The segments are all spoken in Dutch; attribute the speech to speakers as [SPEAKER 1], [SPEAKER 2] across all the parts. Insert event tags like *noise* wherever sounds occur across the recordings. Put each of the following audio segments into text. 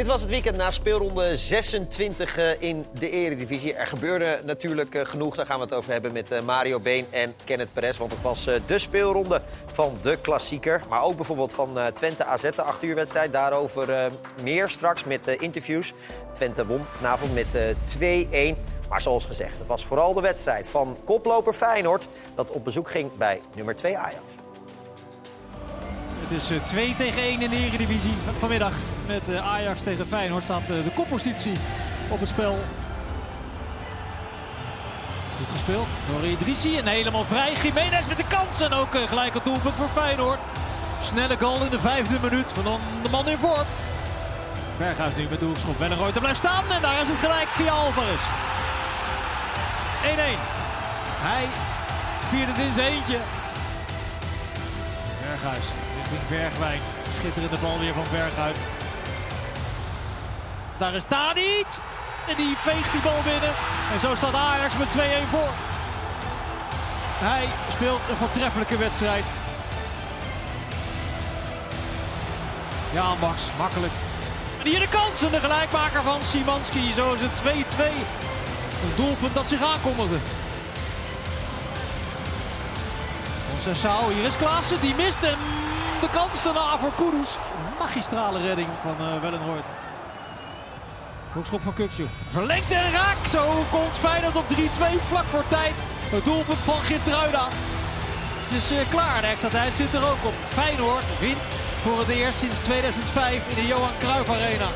[SPEAKER 1] Dit was het weekend na speelronde 26 eh, in de Eredivisie. Er gebeurde natuurlijk eh, genoeg. Daar gaan we het over hebben met eh, Mario Been en Kenneth Perez. Want het was de speelronde van de klassieker. Maar ook bijvoorbeeld van Twente AZ, de 8 uur wedstrijd. Daarover meer straks met interviews. Twente won vanavond met 2-1. Maar zoals gezegd, het was vooral de wedstrijd van koploper Feyenoord... dat op bezoek ging bij nummer 2 Ajax.
[SPEAKER 2] Het is 2 tegen 1 in de Eredivisie vanmiddag met eh, Ajax tegen Feyenoord staat eh, de koppositie op het spel. Goed gespeeld door Idrissi en helemaal vrij. Jiménez met de kans en ook eh, gelijk het doelpunt voor Feyenoord. Snelle goal in de vijfde minuut van de man in vorm. Berghuis nu met doelschop. Wellenrooy blijft staan en daar is het gelijk via Alvarez. 1-1. Hij viert het in zijn eentje. Berghuis richting Bergwijn. Schitterende bal weer van Berghuis. Daar is Tadic. En die veegt die bal binnen. En zo staat Ajax met 2-1 voor. Hij speelt een voortreffelijke wedstrijd. Ja, Max, makkelijk. En hier de kans en de gelijkmaker van Simanski. Zo is het 2-2. Een doelpunt dat zich aankondigde. Concessao, hier is Klaassen, die mist hem. De kans daarna voor Kudus. Magistrale redding van uh, Wellenrooyd. Hoekschop van Kukcu. Verlengt en raak. Zo komt Feyenoord op 3-2 vlak voor tijd. Het doelpunt van Gitruida. Het is uh, klaar. De extra tijd zit er ook op. Feyenoord wint voor het eerst sinds 2005 in de Johan Cruijff Arena.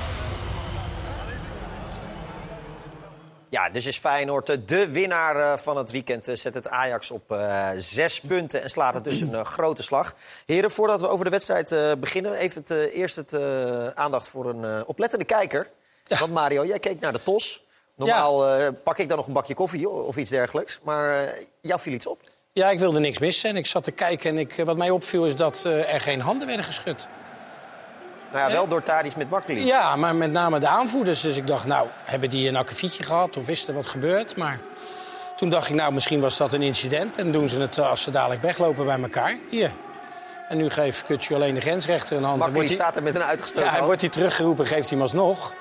[SPEAKER 1] Ja, dus is Feyenoord de winnaar eh, van het weekend. Eh, zet het Ajax op zes punten en slaat het dus een grote slag. Heren, voordat we over de wedstrijd beginnen... even het, eerst het aandacht voor een oplettende kijker... Want Mario, jij keek naar de TOS. Normaal eh, pak ik dan nog een bakje koffie of iets dergelijks. Maar uh, jou viel iets op.
[SPEAKER 3] Ja, ik wilde niks missen. En ik zat te kijken en ik, eh, wat mij opviel is dat er geen handen werden geschud.
[SPEAKER 1] Nou ja, wel door Tadis met Makkeli.
[SPEAKER 3] Ja, maar met name de aanvoerders. Dus ik dacht, nou, hebben die een akkefietje gehad of is er wat gebeurd? Maar toen dacht ik, nou, misschien was dat een incident. En doen ze het als ze dadelijk weglopen bij elkaar. Hier. En nu geeft Kutje alleen de grensrechter een hand.
[SPEAKER 1] Makkeli staat er met een uitgestoken
[SPEAKER 3] Ja, hij wordt hij teruggeroepen, geeft hij hem alsnog.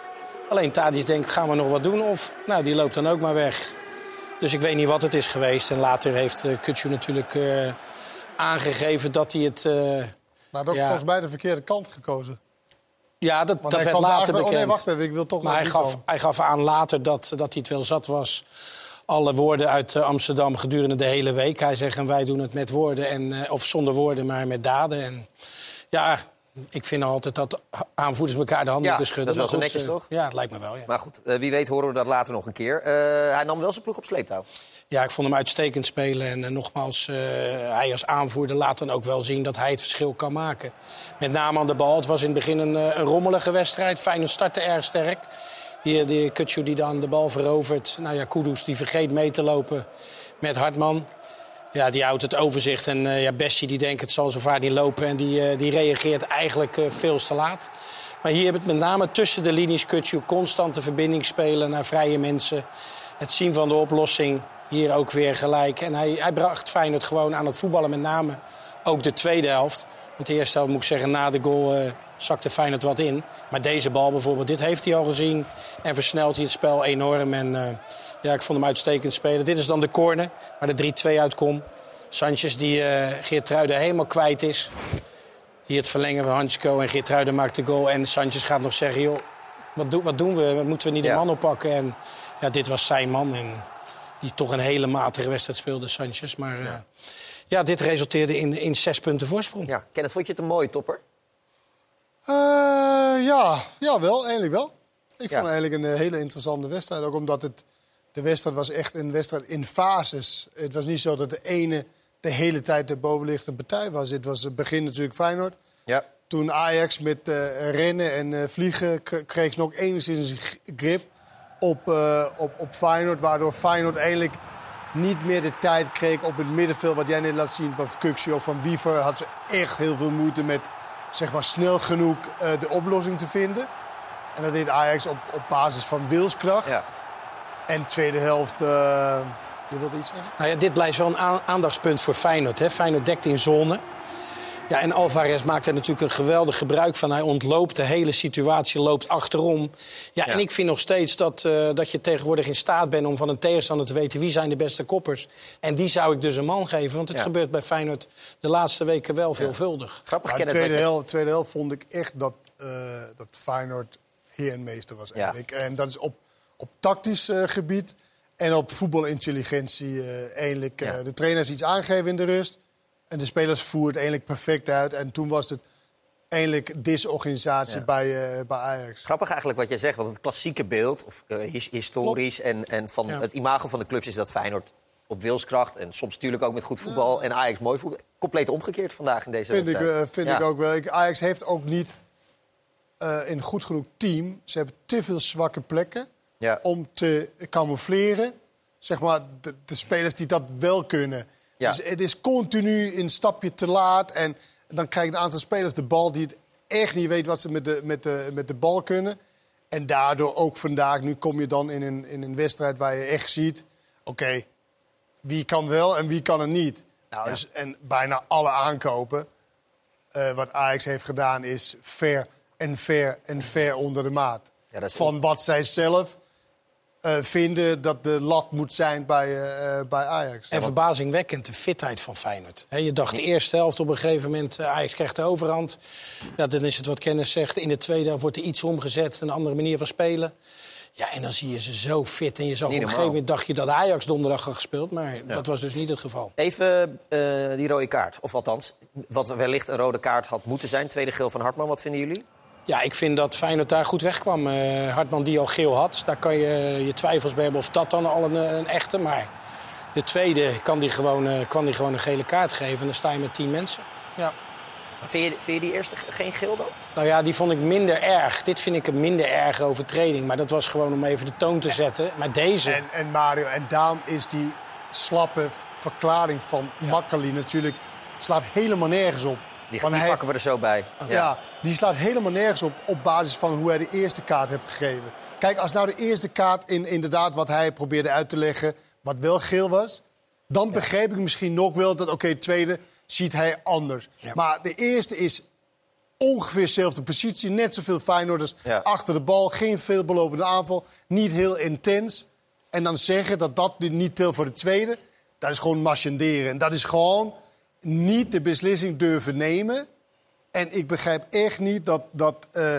[SPEAKER 3] Alleen Tadis denkt, gaan we nog wat doen? Of, nou, die loopt dan ook maar weg. Dus ik weet niet wat het is geweest. En later heeft uh, Kutsu natuurlijk uh, aangegeven dat hij het... Uh,
[SPEAKER 4] maar dat ja. was bij de verkeerde kant gekozen.
[SPEAKER 3] Ja, dat, dat werd later bekend. Oh
[SPEAKER 4] nee, wacht even, ik wil toch
[SPEAKER 3] maar hij gaf, hij gaf aan later dat, dat hij het wel zat was. Alle woorden uit Amsterdam gedurende de hele week. Hij zegt, en wij doen het met woorden, en, of zonder woorden, maar met daden. En ja, ik vind altijd dat aanvoerders elkaar de handen
[SPEAKER 1] ja,
[SPEAKER 3] schudden.
[SPEAKER 1] Dat is wel zo netjes,
[SPEAKER 3] uh,
[SPEAKER 1] toch?
[SPEAKER 3] Ja, het lijkt me wel, ja.
[SPEAKER 1] Maar goed, uh, wie weet horen we dat later nog een keer. Uh, hij nam wel zijn ploeg op sleeptouw.
[SPEAKER 3] Ja, ik vond hem uitstekend spelen. En nogmaals, hij als aanvoerder laat dan ook wel zien dat hij het verschil kan maken. Met name aan de bal. Het was in het begin een, een rommelige wedstrijd. Feyenoord startte erg sterk. Hier de Kutsu die dan de bal verovert. Nou ja, Kudus die vergeet mee te lopen met Hartman. Ja, die houdt het overzicht. En uh, ja, Bessie die denkt het zal zo vaak niet lopen. En die, uh, die reageert eigenlijk uh, veel te laat. Maar hier hebben het met name tussen de linies Kutsu constante verbinding spelen naar vrije mensen. Het zien van de oplossing. Hier ook weer gelijk. En hij, hij bracht Feyenoord gewoon aan het voetballen met name. Ook de tweede helft. Want de eerste helft moet ik zeggen, na de goal uh, zakte Feyenoord wat in. Maar deze bal bijvoorbeeld, dit heeft hij al gezien. En versnelt hij het spel enorm. En ja, ik vond hem uitstekend spelen. Dit is dan de corner waar de 3-2 uitkomt. Sanchez die uh, Geertruiden helemaal kwijt is. Hier het verlengen van Hansko en Geertruiden maakt de goal. En Sanchez gaat nog zeggen, joh, wat, do wat doen we? Moeten we niet de ja. man oppakken? En ja, dit was zijn man. En die toch een hele matige wedstrijd speelde, Sanchez. Maar ja, uh, ja dit resulteerde in, in zes punten voorsprong.
[SPEAKER 1] Ja, Kenneth, vond je het een mooie topper?
[SPEAKER 4] Uh, ja, ja, wel, eigenlijk wel. Ik ja. vond het eigenlijk een hele interessante wedstrijd. Ook omdat het de wedstrijd was echt een wedstrijd in fases. Het was niet zo dat de ene de hele tijd de bovenliggende partij was. Het was het begin natuurlijk Feyenoord.
[SPEAKER 1] Ja.
[SPEAKER 4] Toen Ajax met uh, rennen en uh, vliegen kreeg ze nog enigszins grip op, uh, op, op Feyenoord. Waardoor Feyenoord eigenlijk niet meer de tijd kreeg op het middenveld. Wat jij net laat zien van Kuxi of van Wiever. Had ze echt heel veel moeite met zeg maar, snel genoeg de oplossing te vinden. En dat deed Ajax op, op basis van wilskracht.
[SPEAKER 1] Ja.
[SPEAKER 4] En tweede helft, uh, je wilde iets zeggen?
[SPEAKER 3] Nou ja, dit blijft wel een aandachtspunt voor Feyenoord. Hè? Feyenoord dekt in zone. Ja, en Alvarez maakt er natuurlijk een geweldig gebruik van. Hij ontloopt de hele situatie, loopt achterom. Ja,
[SPEAKER 1] Ja.
[SPEAKER 3] en ik vind nog steeds dat, eh, dat je tegenwoordig in staat bent om van een tegenstander te weten wie zijn de beste koppers. En die zou ik dus een man geven, want het
[SPEAKER 1] Ja.
[SPEAKER 3] gebeurt bij Feyenoord de laatste weken wel veelvuldig.
[SPEAKER 1] Grappig,
[SPEAKER 4] Maar de tweede helft, tweede helft vond ik echt dat, eh, dat Feyenoord heer en meester was
[SPEAKER 1] Ja.
[SPEAKER 4] eigenlijk. En dat is op, op tactisch eh, gebied en op voetbalintelligentie eh eigenlijk. eh,
[SPEAKER 1] Ja.
[SPEAKER 4] de trainer heeft iets aangegeven in de rust. En de spelers voeren het eigenlijk perfect uit. En toen was het eigenlijk disorganisatie
[SPEAKER 1] Ja.
[SPEAKER 4] bij, bij Ajax.
[SPEAKER 1] Grappig eigenlijk wat jij zegt, want het klassieke beeld, of, his- historisch en, en van
[SPEAKER 3] Ja.
[SPEAKER 1] het imago van de clubs is dat Feyenoord op wilskracht en soms natuurlijk ook met goed voetbal en Ajax mooi voetbal. Compleet omgekeerd vandaag in deze
[SPEAKER 4] Vind, ik,
[SPEAKER 1] wedstrijd.
[SPEAKER 4] eh, vind ik ook wel. Ik- Ajax heeft ook niet een goed genoeg team. Ze hebben te veel zwakke plekken
[SPEAKER 1] Ja.
[SPEAKER 4] om te camoufleren. Zeg maar, de, de spelers die dat wel kunnen.
[SPEAKER 1] Ja.
[SPEAKER 4] Dus het is continu een stapje te laat. En dan krijgen een aantal spelers de bal die het echt niet weet wat ze met de, met de, met de bal kunnen. En daardoor ook vandaag, nu kom je dan in een, in een wedstrijd waar je echt ziet... oké, wie kan wel en wie kan er niet. Nou,
[SPEAKER 1] Ja.
[SPEAKER 4] dus, en bijna alle aankopen eh, wat Ajax heeft gedaan is ver en ver en ver onder de maat.
[SPEAKER 1] Ja, dat is
[SPEAKER 4] Van wat zij zelf eh, vinden dat de lat moet zijn bij, eh, eh, bij Ajax.
[SPEAKER 3] En verbazingwekkend de fitheid van Feyenoord. Hè, je dacht de eerste helft op een gegeven moment, Ajax krijgt de overhand. Ja, dan is het wat kennis zegt. In de tweede helft wordt er iets omgezet, een andere manier van spelen. Ja, en dan zie je ze zo fit. En je zag op een gegeven moment dacht je dat Ajax donderdag had gespeeld. Maar dat was dus niet het geval.
[SPEAKER 1] Even eh, die rode kaart, of althans, wat wellicht een rode kaart had moeten zijn. Tweede geel van Hartman, wat vinden jullie?
[SPEAKER 3] Ja, ik vind dat Feyenoord daar goed wegkwam. Eh Hartman die al geel had, daar kan je je twijfels bij hebben of dat dan al een, een echte. Maar de tweede kan die gewoon, eh, kan die gewoon een gele kaart geven. En dan sta je met tien mensen. Ja.
[SPEAKER 1] Vind je, vind je die eerste ge- geen geel dan?
[SPEAKER 3] Nou ja, die vond ik minder erg. Dit vind ik een minder erge overtreding. Maar dat was gewoon om even de toon te zetten. Maar deze...
[SPEAKER 4] En, en Mario, en daarom is die slappe verklaring van Makkeli natuurlijk... slaat helemaal nergens op.
[SPEAKER 1] Die, die
[SPEAKER 4] hij
[SPEAKER 1] pakken we er zo bij.
[SPEAKER 4] Ja. die slaat helemaal nergens op op basis van hoe hij de eerste kaart heeft gegeven. Kijk, als nou de eerste kaart in, inderdaad wat hij probeerde uit te leggen... wat wel geel was, dan begreep ik misschien nog wel dat... oké, tweede ziet hij anders.
[SPEAKER 3] Ja.
[SPEAKER 4] Maar de eerste is ongeveer dezelfde positie. Net zoveel Feyenoorders
[SPEAKER 1] Ja.
[SPEAKER 4] achter de bal. Geen veelbelovende aanval. Niet heel intens. En dan zeggen dat dat niet telt voor de tweede... dat is gewoon marchanderen. En dat is gewoon niet de beslissing durven nemen... En ik begrijp echt niet dat, dat, eh,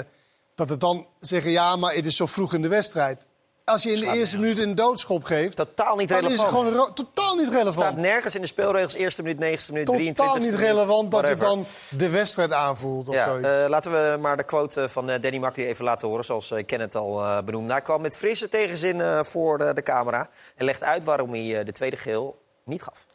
[SPEAKER 4] dat het dan zeggen... ja, maar het is zo vroeg in de wedstrijd. Als je in de eerste minuut een doodschop geeft...
[SPEAKER 1] Totaal niet
[SPEAKER 4] dan is het
[SPEAKER 1] relevant.
[SPEAKER 4] gewoon totaal niet
[SPEAKER 1] staat
[SPEAKER 4] relevant.
[SPEAKER 1] nergens in de speelregels. Eerste minuut, negende minuut, 23
[SPEAKER 4] Totaal niet relevant dat het dan de wedstrijd aanvoelt of
[SPEAKER 1] Ja,
[SPEAKER 4] zoiets.
[SPEAKER 1] eh, laten we maar de quote van eh, Danny Makkely even laten horen, zoals uh, Kenneth al benoemde. Hij kwam met frisse tegenzin voor de, de camera en legt uit waarom hij de tweede geel niet gaf.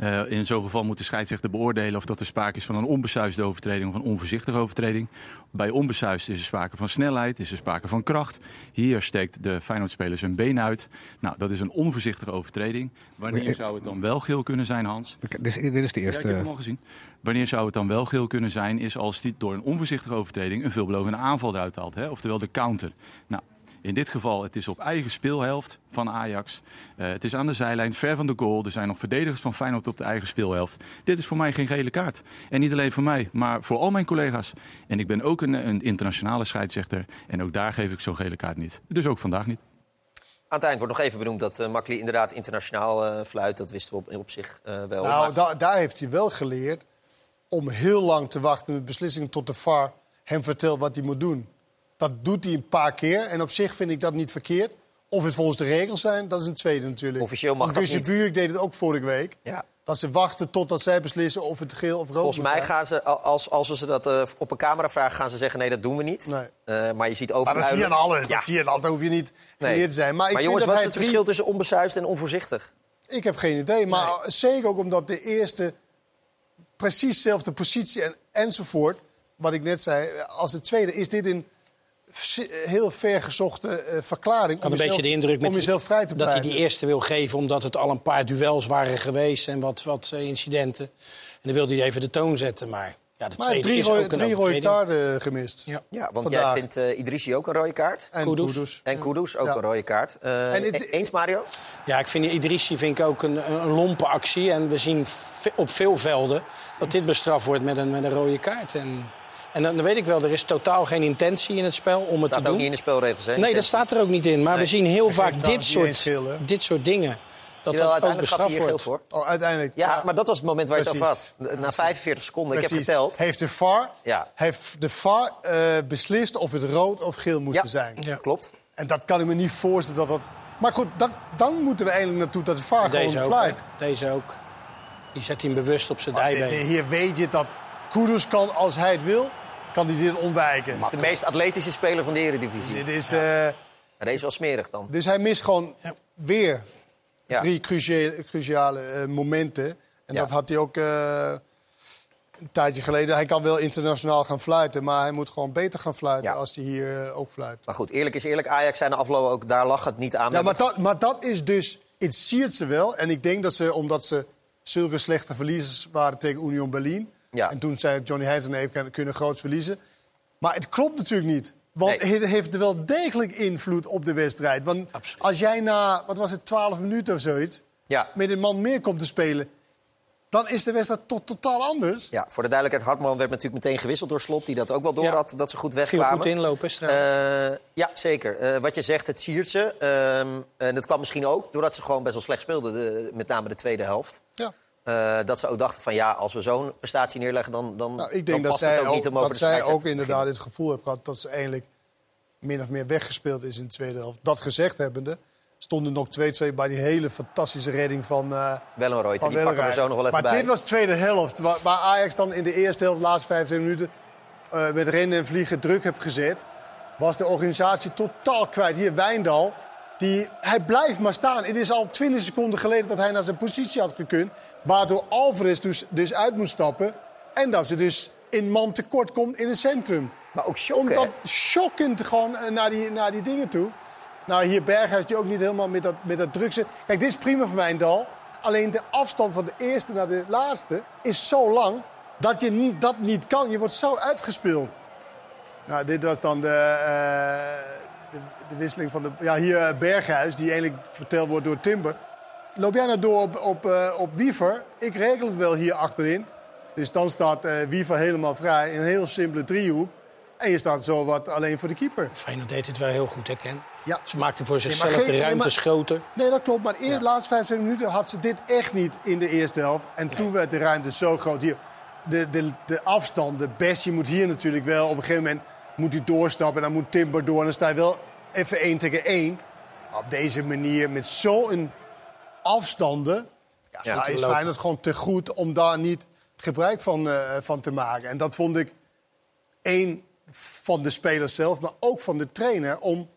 [SPEAKER 5] Uh, in zo'n geval moet de scheidsrechter beoordelen of dat er sprake is van een onbesuisde overtreding of een onvoorzichtige overtreding. Bij onbesuisd is er sprake van snelheid, is er sprake van kracht. Hier steekt de Feyenoord-speler zijn been uit. Nou, dat is een onvoorzichtige overtreding. Wanneer zou het dan wel geel kunnen zijn, Hans?
[SPEAKER 6] Dit is, dit is de
[SPEAKER 5] Ja, ik heb
[SPEAKER 6] eerste.
[SPEAKER 5] hem al gezien. Wanneer zou het dan wel geel kunnen zijn, is als hij door een onvoorzichtige overtreding een veelbelovende aanval eruit haalt. Hè? Oftewel de counter. Nou, in dit geval, het is op eigen speelhelft van Ajax. Uh, het is aan de zijlijn, ver van de goal. Er zijn nog verdedigers van Feyenoord op de eigen speelhelft. Dit is voor mij geen gele kaart. En niet alleen voor mij, maar voor al mijn collega's. En ik ben ook een, een internationale scheidsrechter. En ook daar geef ik zo'n gele kaart niet. Dus ook vandaag niet.
[SPEAKER 1] Aan het eind wordt nog even benoemd dat uh, inderdaad internationaal uh, fluit. Dat wisten we op, op zich uh, wel.
[SPEAKER 4] Nou,
[SPEAKER 1] maar...
[SPEAKER 4] da daar heeft hij wel geleerd om heel lang te wachten met beslissingen tot de VAR hem vertelt wat hij moet doen. Dat doet hij een paar keer en op zich vind ik dat niet verkeerd. Of het volgens de regels zijn, dat is een tweede natuurlijk.
[SPEAKER 1] Officieel mag
[SPEAKER 4] Want
[SPEAKER 1] dat niet.
[SPEAKER 4] Buurk deed het ook vorige week.
[SPEAKER 1] Ja.
[SPEAKER 4] Dat ze wachten totdat zij beslissen of het geel of rood
[SPEAKER 1] Volgens
[SPEAKER 4] moet
[SPEAKER 1] mij
[SPEAKER 4] zijn.
[SPEAKER 1] gaan ze, als, als we ze dat uh, op een camera vragen, gaan ze zeggen nee, dat doen we niet.
[SPEAKER 4] Nee.
[SPEAKER 1] Uh, maar je ziet
[SPEAKER 4] Maar dat zie je aan alles.
[SPEAKER 1] Ja.
[SPEAKER 4] Dat zie je aan. Daar hoef je niet
[SPEAKER 1] Nee.
[SPEAKER 4] te zijn. Maar,
[SPEAKER 1] Maar jongens,
[SPEAKER 4] dat
[SPEAKER 1] wat is het
[SPEAKER 4] drie-
[SPEAKER 1] verschil tussen onbesuisd en onvoorzichtig?
[SPEAKER 4] Ik heb geen idee. Maar zeker ook omdat de eerste precies dezelfde positie en, enzovoort. Wat ik net zei. Als het tweede is dit si- heel vergezochte eh, verklaring.
[SPEAKER 3] Ik had
[SPEAKER 4] om
[SPEAKER 3] een beetje
[SPEAKER 4] jezelf-
[SPEAKER 3] de indruk met
[SPEAKER 4] om jezelf vrij te
[SPEAKER 3] dat hij die eerste wil geven omdat het al een paar duels waren geweest en wat, wat eh, incidenten. En dan wilde hij even de toon zetten, maar Ja, de
[SPEAKER 4] Maar
[SPEAKER 3] tweede
[SPEAKER 4] drie,
[SPEAKER 3] is
[SPEAKER 4] rode,
[SPEAKER 3] ook een
[SPEAKER 4] drie rode kaarten gemist.
[SPEAKER 3] Ja.
[SPEAKER 1] Ja, want
[SPEAKER 4] Vandaag.
[SPEAKER 1] jij vindt eh Idrissi ook een rode kaart.
[SPEAKER 4] En
[SPEAKER 3] Kudus.
[SPEAKER 4] Kudus.
[SPEAKER 1] En Kudus ook
[SPEAKER 4] Ja.
[SPEAKER 1] een rode kaart. Eh,
[SPEAKER 4] En het-
[SPEAKER 1] e- eens, Mario?
[SPEAKER 3] Ja, ik vind Idrissi vind ik ook een, een lompe actie. En we zien op veel velden dat dit bestraft wordt met een, met een rode kaart. En, en dan weet ik wel, er is totaal geen intentie in het spel om het
[SPEAKER 1] Staat
[SPEAKER 3] te
[SPEAKER 1] ook
[SPEAKER 3] doen.
[SPEAKER 1] niet in de spelregels, hè?
[SPEAKER 3] Nee, dat staat er ook niet in. Maar
[SPEAKER 1] Nee.
[SPEAKER 3] we zien heel vaak dit soort, dit soort dingen. Dat
[SPEAKER 1] Jawel,
[SPEAKER 3] dat ook
[SPEAKER 1] uiteindelijk gaf hij
[SPEAKER 3] bestraft wordt.
[SPEAKER 1] voor.
[SPEAKER 4] Oh, uiteindelijk.
[SPEAKER 1] Ja, maar dat was het moment waar je het over
[SPEAKER 4] Precies.
[SPEAKER 1] had. Na 45 seconden, ik heb
[SPEAKER 4] Precies.
[SPEAKER 1] geteld.
[SPEAKER 4] Heeft de VAR,
[SPEAKER 1] Ja.
[SPEAKER 4] heeft de VAR eh, beslist of het rood of geel moest
[SPEAKER 1] Ja,
[SPEAKER 4] zijn.
[SPEAKER 3] Ja.
[SPEAKER 1] klopt.
[SPEAKER 4] En dat kan ik me niet voorstellen dat dat... Maar goed, dan, dan moeten we eigenlijk naartoe dat de VAR
[SPEAKER 3] Deze
[SPEAKER 4] gewoon
[SPEAKER 3] ook.
[SPEAKER 4] fluit.
[SPEAKER 3] Deze ook. Die zet hij hem bewust op zijn
[SPEAKER 4] Maar
[SPEAKER 3] dijbeen.
[SPEAKER 4] Hier weet je dat Kudus kan, als hij het wil, kan hij dit ontwijken.
[SPEAKER 1] Het is de meest atletische speler van de Eredivisie.
[SPEAKER 4] Dit is, eh,
[SPEAKER 1] Maar deze is wel smerig dan.
[SPEAKER 4] dus hij mist gewoon
[SPEAKER 3] Ja.
[SPEAKER 4] weer
[SPEAKER 1] Ja.
[SPEAKER 4] drie cruciale, cruciale eh, momenten. En
[SPEAKER 1] Ja.
[SPEAKER 4] dat had hij ook eh, een tijdje geleden. Hij kan wel internationaal gaan fluiten, maar hij moet gewoon beter gaan fluiten
[SPEAKER 1] Ja.
[SPEAKER 4] als hij hier eh, ook fluit.
[SPEAKER 1] Maar goed, eerlijk is eerlijk. Ajax zijn de afloop ook, daar lag het niet aan.
[SPEAKER 4] Ja, maar dat, maar dat is dus... Het siert ze wel. En ik denk dat ze, omdat ze zulke slechte verliezers waren tegen Union Berlin...
[SPEAKER 1] Ja.
[SPEAKER 4] en toen zei Johnny Heijs en even kunnen groots verliezen. Maar het klopt natuurlijk niet. Want
[SPEAKER 1] Nee.
[SPEAKER 4] het heeft er wel degelijk invloed op de wedstrijd. Want
[SPEAKER 3] Absoluut.
[SPEAKER 4] als jij na, wat was het, 12 minuten of zoiets...
[SPEAKER 1] Ja.
[SPEAKER 4] met een man meer komt te spelen... dan is de wedstrijd tot totaal anders.
[SPEAKER 1] ja, voor de duidelijkheid, Hartman werd natuurlijk meteen gewisseld door Slot... die dat ook wel door
[SPEAKER 3] Ja.
[SPEAKER 1] had, dat ze goed
[SPEAKER 3] Veel
[SPEAKER 1] wegkwamen.
[SPEAKER 3] goed inlopen.
[SPEAKER 1] Eh, ja, zeker. Eh, wat je zegt, het siert ze. Ehm, en dat kwam misschien ook doordat ze gewoon best wel slecht speelden, de, met name de tweede helft.
[SPEAKER 4] Ja.
[SPEAKER 1] Eh, dat ze ook dachten van ja, als we zo'n prestatie neerleggen, dan, dan,
[SPEAKER 4] Nou, ik
[SPEAKER 1] dan
[SPEAKER 4] denk dat
[SPEAKER 1] past het ook
[SPEAKER 4] ook,
[SPEAKER 1] niet om over
[SPEAKER 4] dat zij ook inderdaad het gevoel heeft gehad dat ze eigenlijk min of meer weggespeeld is in de tweede helft. Dat gezegd hebbende, stonden nog 2-2 bij die hele fantastische redding van, eh
[SPEAKER 1] Wel een rooite,
[SPEAKER 4] van
[SPEAKER 1] die pakken we zo nog wel even
[SPEAKER 4] Maar
[SPEAKER 1] bij.
[SPEAKER 4] dit was de tweede helft, waar, waar Ajax dan in de eerste helft, de laatste 15 minuten, eh, met rennen en vliegen druk heb gezet. Was de organisatie totaal kwijt. Hier Wijndal, die, hij blijft maar staan. Het is al 20 seconden geleden dat hij naar zijn positie had gekund. Waardoor Alvarez dus, dus uit moest stappen. En dat ze dus in man tekort komt in het centrum.
[SPEAKER 1] Maar ook shock?
[SPEAKER 4] Omdat shockend gewoon eh, naar die, naar die dingen toe. Nou, hier Berghuis die ook niet helemaal met dat, met dat druk zit. Kijk, dit is prima voor Wijndal. Alleen de afstand van de eerste naar de laatste is zo lang dat je niet, dat niet kan. Je wordt zo uitgespeeld. Nou, dit was dan de, eh, de, wisseling van de... Ja, hier eh, Berghuis, die eigenlijk verteld wordt door Timber. Loop jij nou door op, op, eh, op Wiever? Ik regel het wel hier achterin. Dus dan staat eh Wiever helemaal vrij in een heel simpele driehoek. En je staat zo wat alleen voor de keeper.
[SPEAKER 3] Feyenoord deed het wel heel goed, hè Ken?
[SPEAKER 4] Ja.
[SPEAKER 3] Ze maakten voor zichzelf
[SPEAKER 4] geen-
[SPEAKER 3] de
[SPEAKER 4] nee,
[SPEAKER 3] ruimtes
[SPEAKER 4] maar-
[SPEAKER 3] groter.
[SPEAKER 4] Nee, dat klopt. Maar de laatste 25 minuten had ze dit echt niet in de eerste helft. En toen werd de ruimte zo groot. Hier, de, de, de afstand, de Bessie moet hier natuurlijk wel. Op een gegeven moment moet hij doorstappen. En dan moet Timber door. En dan sta je wel even 1 tegen 1. Op deze manier, met zo'n afstanden... Ja,
[SPEAKER 1] Ja,
[SPEAKER 4] is
[SPEAKER 3] lopen.
[SPEAKER 4] Feyenoord gewoon te goed om daar niet gebruik van, eh, van te maken. En dat vond ik één van de spelers zelf, maar ook van de trainer... om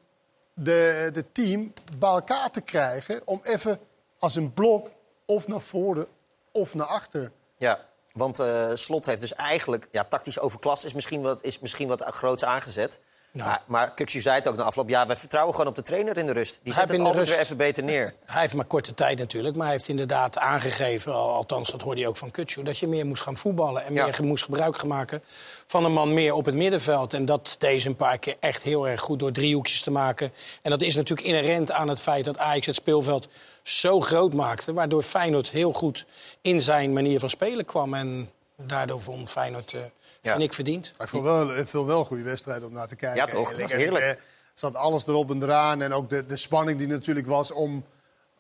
[SPEAKER 4] de, de team bij elkaar te krijgen... om even als een blok of naar voren of naar achter.
[SPEAKER 1] Ja, want eh, Slot heeft dus eigenlijk... Ja, tactisch overklast is misschien wat, is misschien wat groots aangezet.
[SPEAKER 3] Nou.
[SPEAKER 1] Maar, maar zei het ook na afloop. Ja, wij vertrouwen gewoon op de trainer in de rust. Die zet het altijd
[SPEAKER 3] rust-
[SPEAKER 1] weer even beter neer. *laughs*
[SPEAKER 3] Hij heeft maar korte tijd natuurlijk, maar hij heeft inderdaad aangegeven, al- althans dat hoorde je ook van Kutsu, dat je meer moest gaan voetballen en
[SPEAKER 1] Ja.
[SPEAKER 3] meer moest gebruik gaan maken van een man meer op het middenveld. En dat deze een paar keer echt heel erg goed door driehoekjes te maken. En dat is natuurlijk inherent aan het feit dat Ajax het speelveld zo groot maakte, waardoor Feyenoord heel goed in zijn manier van spelen kwam. En daardoor vond Feyenoord, eh
[SPEAKER 1] Ja.
[SPEAKER 3] vind ik, verdiend.
[SPEAKER 4] Maar ik vond wel, ik vond wel een goede wedstrijd om naar te kijken.
[SPEAKER 1] Ja, toch? Dat was heerlijk.
[SPEAKER 4] Er zat alles erop en eraan. En ook de, de spanning die natuurlijk was om...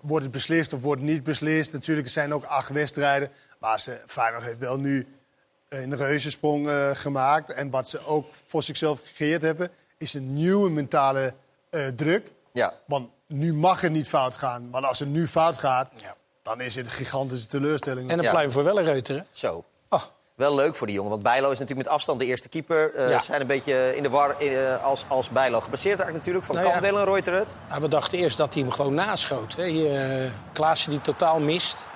[SPEAKER 4] wordt het beslist of wordt het niet beslist. Natuurlijk, er zijn ook acht wedstrijden. Maar ze, Feyenoord heeft wel nu een reuzensprong eh, gemaakt. En wat ze ook voor zichzelf gecreëerd hebben... is een nieuwe mentale eh, druk.
[SPEAKER 1] Ja,
[SPEAKER 4] Want nu mag het niet fout gaan. Want als het nu fout gaat,
[SPEAKER 3] Ja.
[SPEAKER 4] dan is het een gigantische teleurstelling.
[SPEAKER 3] En een
[SPEAKER 1] Ja.
[SPEAKER 3] pluim voor Wellenreuter. hè?
[SPEAKER 1] zo. Wel leuk voor die jongen, want Bijlo is natuurlijk met afstand de eerste keeper. Eh,
[SPEAKER 3] Ja.
[SPEAKER 1] Ze zijn een beetje in de war eh, als, als Bijlo gebaseerd eigenlijk natuurlijk. Van
[SPEAKER 3] Nou ja.
[SPEAKER 1] Wellenreuter het?
[SPEAKER 3] We dachten eerst dat hij hem gewoon naschoot. Hè. Hier, eh, Klaassen die totaal mist.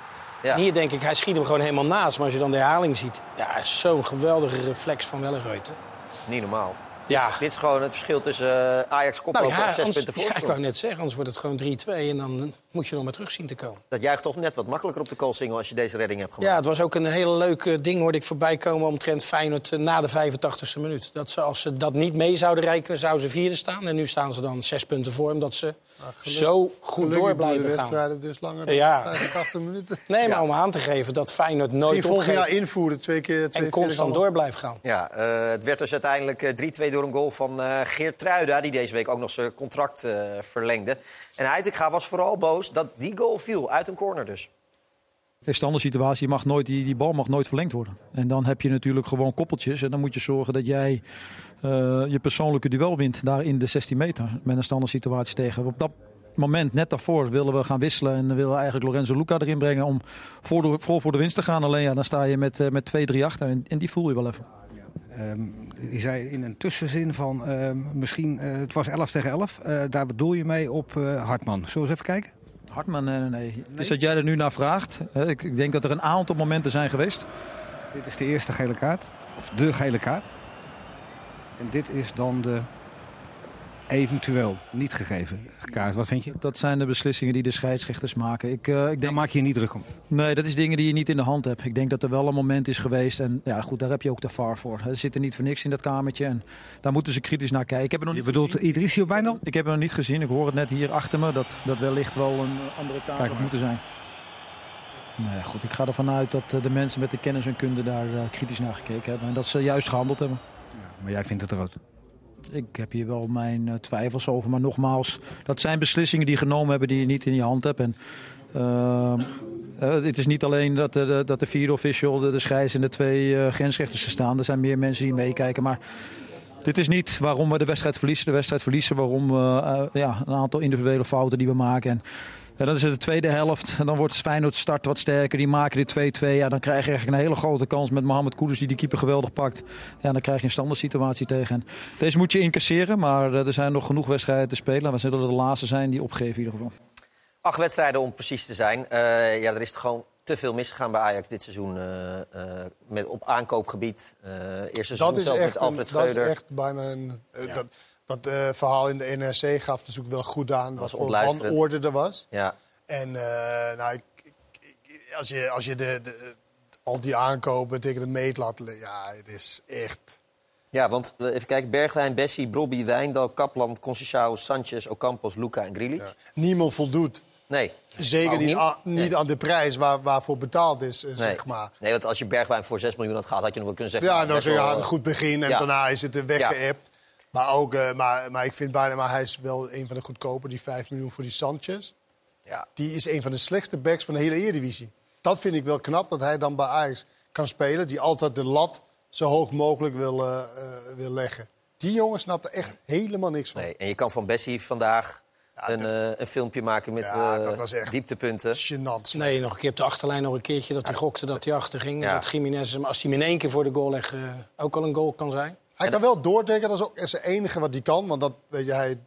[SPEAKER 1] Ja.
[SPEAKER 3] En hier denk ik, hij schiet hem gewoon helemaal naast. Maar als je dan de herhaling ziet... Ja, zo'n geweldige reflex van Wellenreuter.
[SPEAKER 1] Niet normaal.
[SPEAKER 3] Ja.
[SPEAKER 1] Dit is gewoon het verschil tussen eh, Ajax koploper
[SPEAKER 3] Nou ja,
[SPEAKER 1] en zes punten
[SPEAKER 3] ja, ik
[SPEAKER 1] voorsprong.
[SPEAKER 3] wou net zeggen, anders wordt het gewoon 3-2 en dan moet je nog maar terug zien te komen.
[SPEAKER 1] Dat juicht toch net wat makkelijker op de koolsingel als je deze redding hebt gemaakt.
[SPEAKER 3] Ja, het was ook een hele leuk ding, hoorde ik voorbij komen omtrent Feyenoord eh, na de 85e minuut. Dat ze, als ze dat niet mee zouden rekenen, zouden ze vierde staan. En nu staan ze dan zes punten voor, omdat ze zo goed door blijven gaan.
[SPEAKER 4] wedstrijden dus langer dan
[SPEAKER 3] Ja.
[SPEAKER 4] 85 minuten. *laughs*
[SPEAKER 3] Nee, maar om aan te geven dat Feyenoord nooit
[SPEAKER 4] volgend jaar
[SPEAKER 3] opgeeft
[SPEAKER 4] invoeren, twee keer twee
[SPEAKER 3] en constant door blijft gaan.
[SPEAKER 1] Ja, eh, het werd dus uiteindelijk eh, 3-2 door een goal van eh Geert Truida... die deze week ook nog zijn contract eh, verlengde. En Heitinga was vooral boos dat die goal viel, uit een corner dus.
[SPEAKER 6] De standaard situatie mag nooit, die, die bal mag nooit verlengd worden. En dan heb je natuurlijk gewoon koppeltjes. En dan moet je zorgen dat jij eh, je persoonlijke duel wint daar in de 16 meter. Met een standaard situatie tegen. Op dat moment, net daarvoor, willen we gaan wisselen. En willen we eigenlijk Lorenzo Luca erin brengen om voor, de, voor, voor de winst te gaan. Alleen ja, dan sta je met, eh, met 2-3 achter. En, en die voel je wel even.
[SPEAKER 7] Ehm, je zei in een tussenzin van ehm, misschien, eh, het was 11 tegen 11. Eh, daar bedoel je mee op eh, Hartman. Zullen we eens even kijken?
[SPEAKER 6] Hartman, nee, nee, nee. Het is dat jij er nu naar vraagt. Hè, Ik, ik denk dat er een aantal momenten zijn geweest.
[SPEAKER 7] Dit is de eerste gele kaart. Of de gele kaart. En dit is dan de eventueel niet gegeven kaart. Wat vind je?
[SPEAKER 6] Dat zijn de beslissingen die de scheidsrechters maken. Ik, eh, ik denk
[SPEAKER 7] Daar maak je je niet druk om.
[SPEAKER 6] Nee, dat is dingen die je niet in de hand hebt. Ik denk dat er wel een moment is geweest. En ja, goed, daar heb je ook de VAR voor. Ze zitten niet voor niks in dat kamertje. En daar moeten ze kritisch naar kijken. Ik heb nog
[SPEAKER 7] Je
[SPEAKER 6] niet
[SPEAKER 7] bedoelt
[SPEAKER 6] gezien.
[SPEAKER 7] Idrisio Wijndal?
[SPEAKER 6] Ik heb het nog niet gezien. Ik hoor het net hier achter me. Dat, dat wellicht wel een andere kamer
[SPEAKER 7] Kijk
[SPEAKER 6] moeten zijn. Ja, goed. Ik ga ervan uit dat eh, de mensen met de kennis en kunde daar eh, kritisch naar gekeken hebben. En dat ze juist gehandeld hebben.
[SPEAKER 7] Maar jij vindt het rood.
[SPEAKER 6] Ik heb hier wel mijn eh, twijfels over. Maar nogmaals, dat zijn beslissingen die genomen hebben die je niet in je hand hebt. En, eh, het is niet alleen dat de, de- dat de vierde official, de, de en de twee eh, grensrechters er staan. Er zijn meer mensen die meekijken. Maar dit is niet waarom we de wedstrijd verliezen. De wedstrijd verliezen waarom eh, ja, een aantal individuele fouten die we maken. En, en dan is het de tweede helft. En dan wordt Feyenoord start wat sterker. Die maken dit 2-2. Ja, dan krijg je eigenlijk een hele grote kans met Mohamed Kudus die die keeper geweldig pakt. Ja, dan krijg je een standaard situatie tegen. En deze moet je incasseren. Maar eh, er zijn nog genoeg wedstrijden te spelen. We zullen de laatste zijn die opgeven in ieder geval.
[SPEAKER 1] Acht wedstrijden om precies te zijn. Eh, ja, er is gewoon te veel misgegaan bij Ajax dit seizoen eh, eh, met, op aankoopgebied. Eh eerste seizoen
[SPEAKER 4] Dat
[SPEAKER 1] zelf
[SPEAKER 4] echt
[SPEAKER 1] met
[SPEAKER 4] een,
[SPEAKER 1] Alfred
[SPEAKER 4] dat is
[SPEAKER 1] Schreuder.
[SPEAKER 4] echt bijna een...
[SPEAKER 1] Ja.
[SPEAKER 4] Dat, dat eh, verhaal in de NRC gaf natuurlijk wel goed aan
[SPEAKER 1] Was
[SPEAKER 4] wat voor wanorde er was.
[SPEAKER 1] Ja.
[SPEAKER 4] En eh, nou, ik, ik- als je, als je de, de, al die aankopen tegen de meet laat... le- Ja, het is echt...
[SPEAKER 1] ja, want eh, even kijken. Bergwijn, Bessie, Brobby, Wijndal, Kaplan, Conceição, Sanchez, Ocampos, Luca en Grealish.
[SPEAKER 4] Ja. Niemand voldoet.
[SPEAKER 1] Nee.
[SPEAKER 4] Zeker
[SPEAKER 1] Ook
[SPEAKER 4] niet,
[SPEAKER 1] niet?
[SPEAKER 4] aan, niet
[SPEAKER 1] Nee.
[SPEAKER 4] aan de prijs waar, waarvoor betaald is,
[SPEAKER 1] Nee.
[SPEAKER 4] zeg maar.
[SPEAKER 1] nee, want als je Bergwijn voor 6 miljoen had gehad, had je nog wel kunnen zeggen...
[SPEAKER 4] Ja,
[SPEAKER 1] nou,
[SPEAKER 4] nou, zo, ja, een goed begin en
[SPEAKER 1] ja.
[SPEAKER 4] daarna is het weggeëpt. Maar, ook, eh, maar, maar ik vind bijna, maar hij is wel een van de goedkoper, die 5 miljoen voor die Sanchez.
[SPEAKER 1] Ja.
[SPEAKER 4] Die is een van de slechtste backs van de hele Eredivisie. Dat vind ik wel knap, dat hij dan bij Ajax kan spelen. Die altijd de lat zo hoog mogelijk wil, eh, eh, wil leggen. Die jongen snapt er echt helemaal niks van.
[SPEAKER 1] Nee, en je kan van Bessie vandaag
[SPEAKER 4] Ja,
[SPEAKER 1] een, eh, een filmpje maken met
[SPEAKER 4] Ja, dat was echt-
[SPEAKER 1] dieptepunten.
[SPEAKER 4] Gênant.
[SPEAKER 3] Nee, nog een keer op de achterlijn nog een keertje dat hij gokte dat hij achter ging.
[SPEAKER 1] Ja.
[SPEAKER 3] Dat Jiménez hem, als hij hem in één keer voor de goal legt, ook al een goal kan zijn.
[SPEAKER 4] Hij kan wel doordekken, dat is ook het enige wat hij kan. Want dat, weet je, hij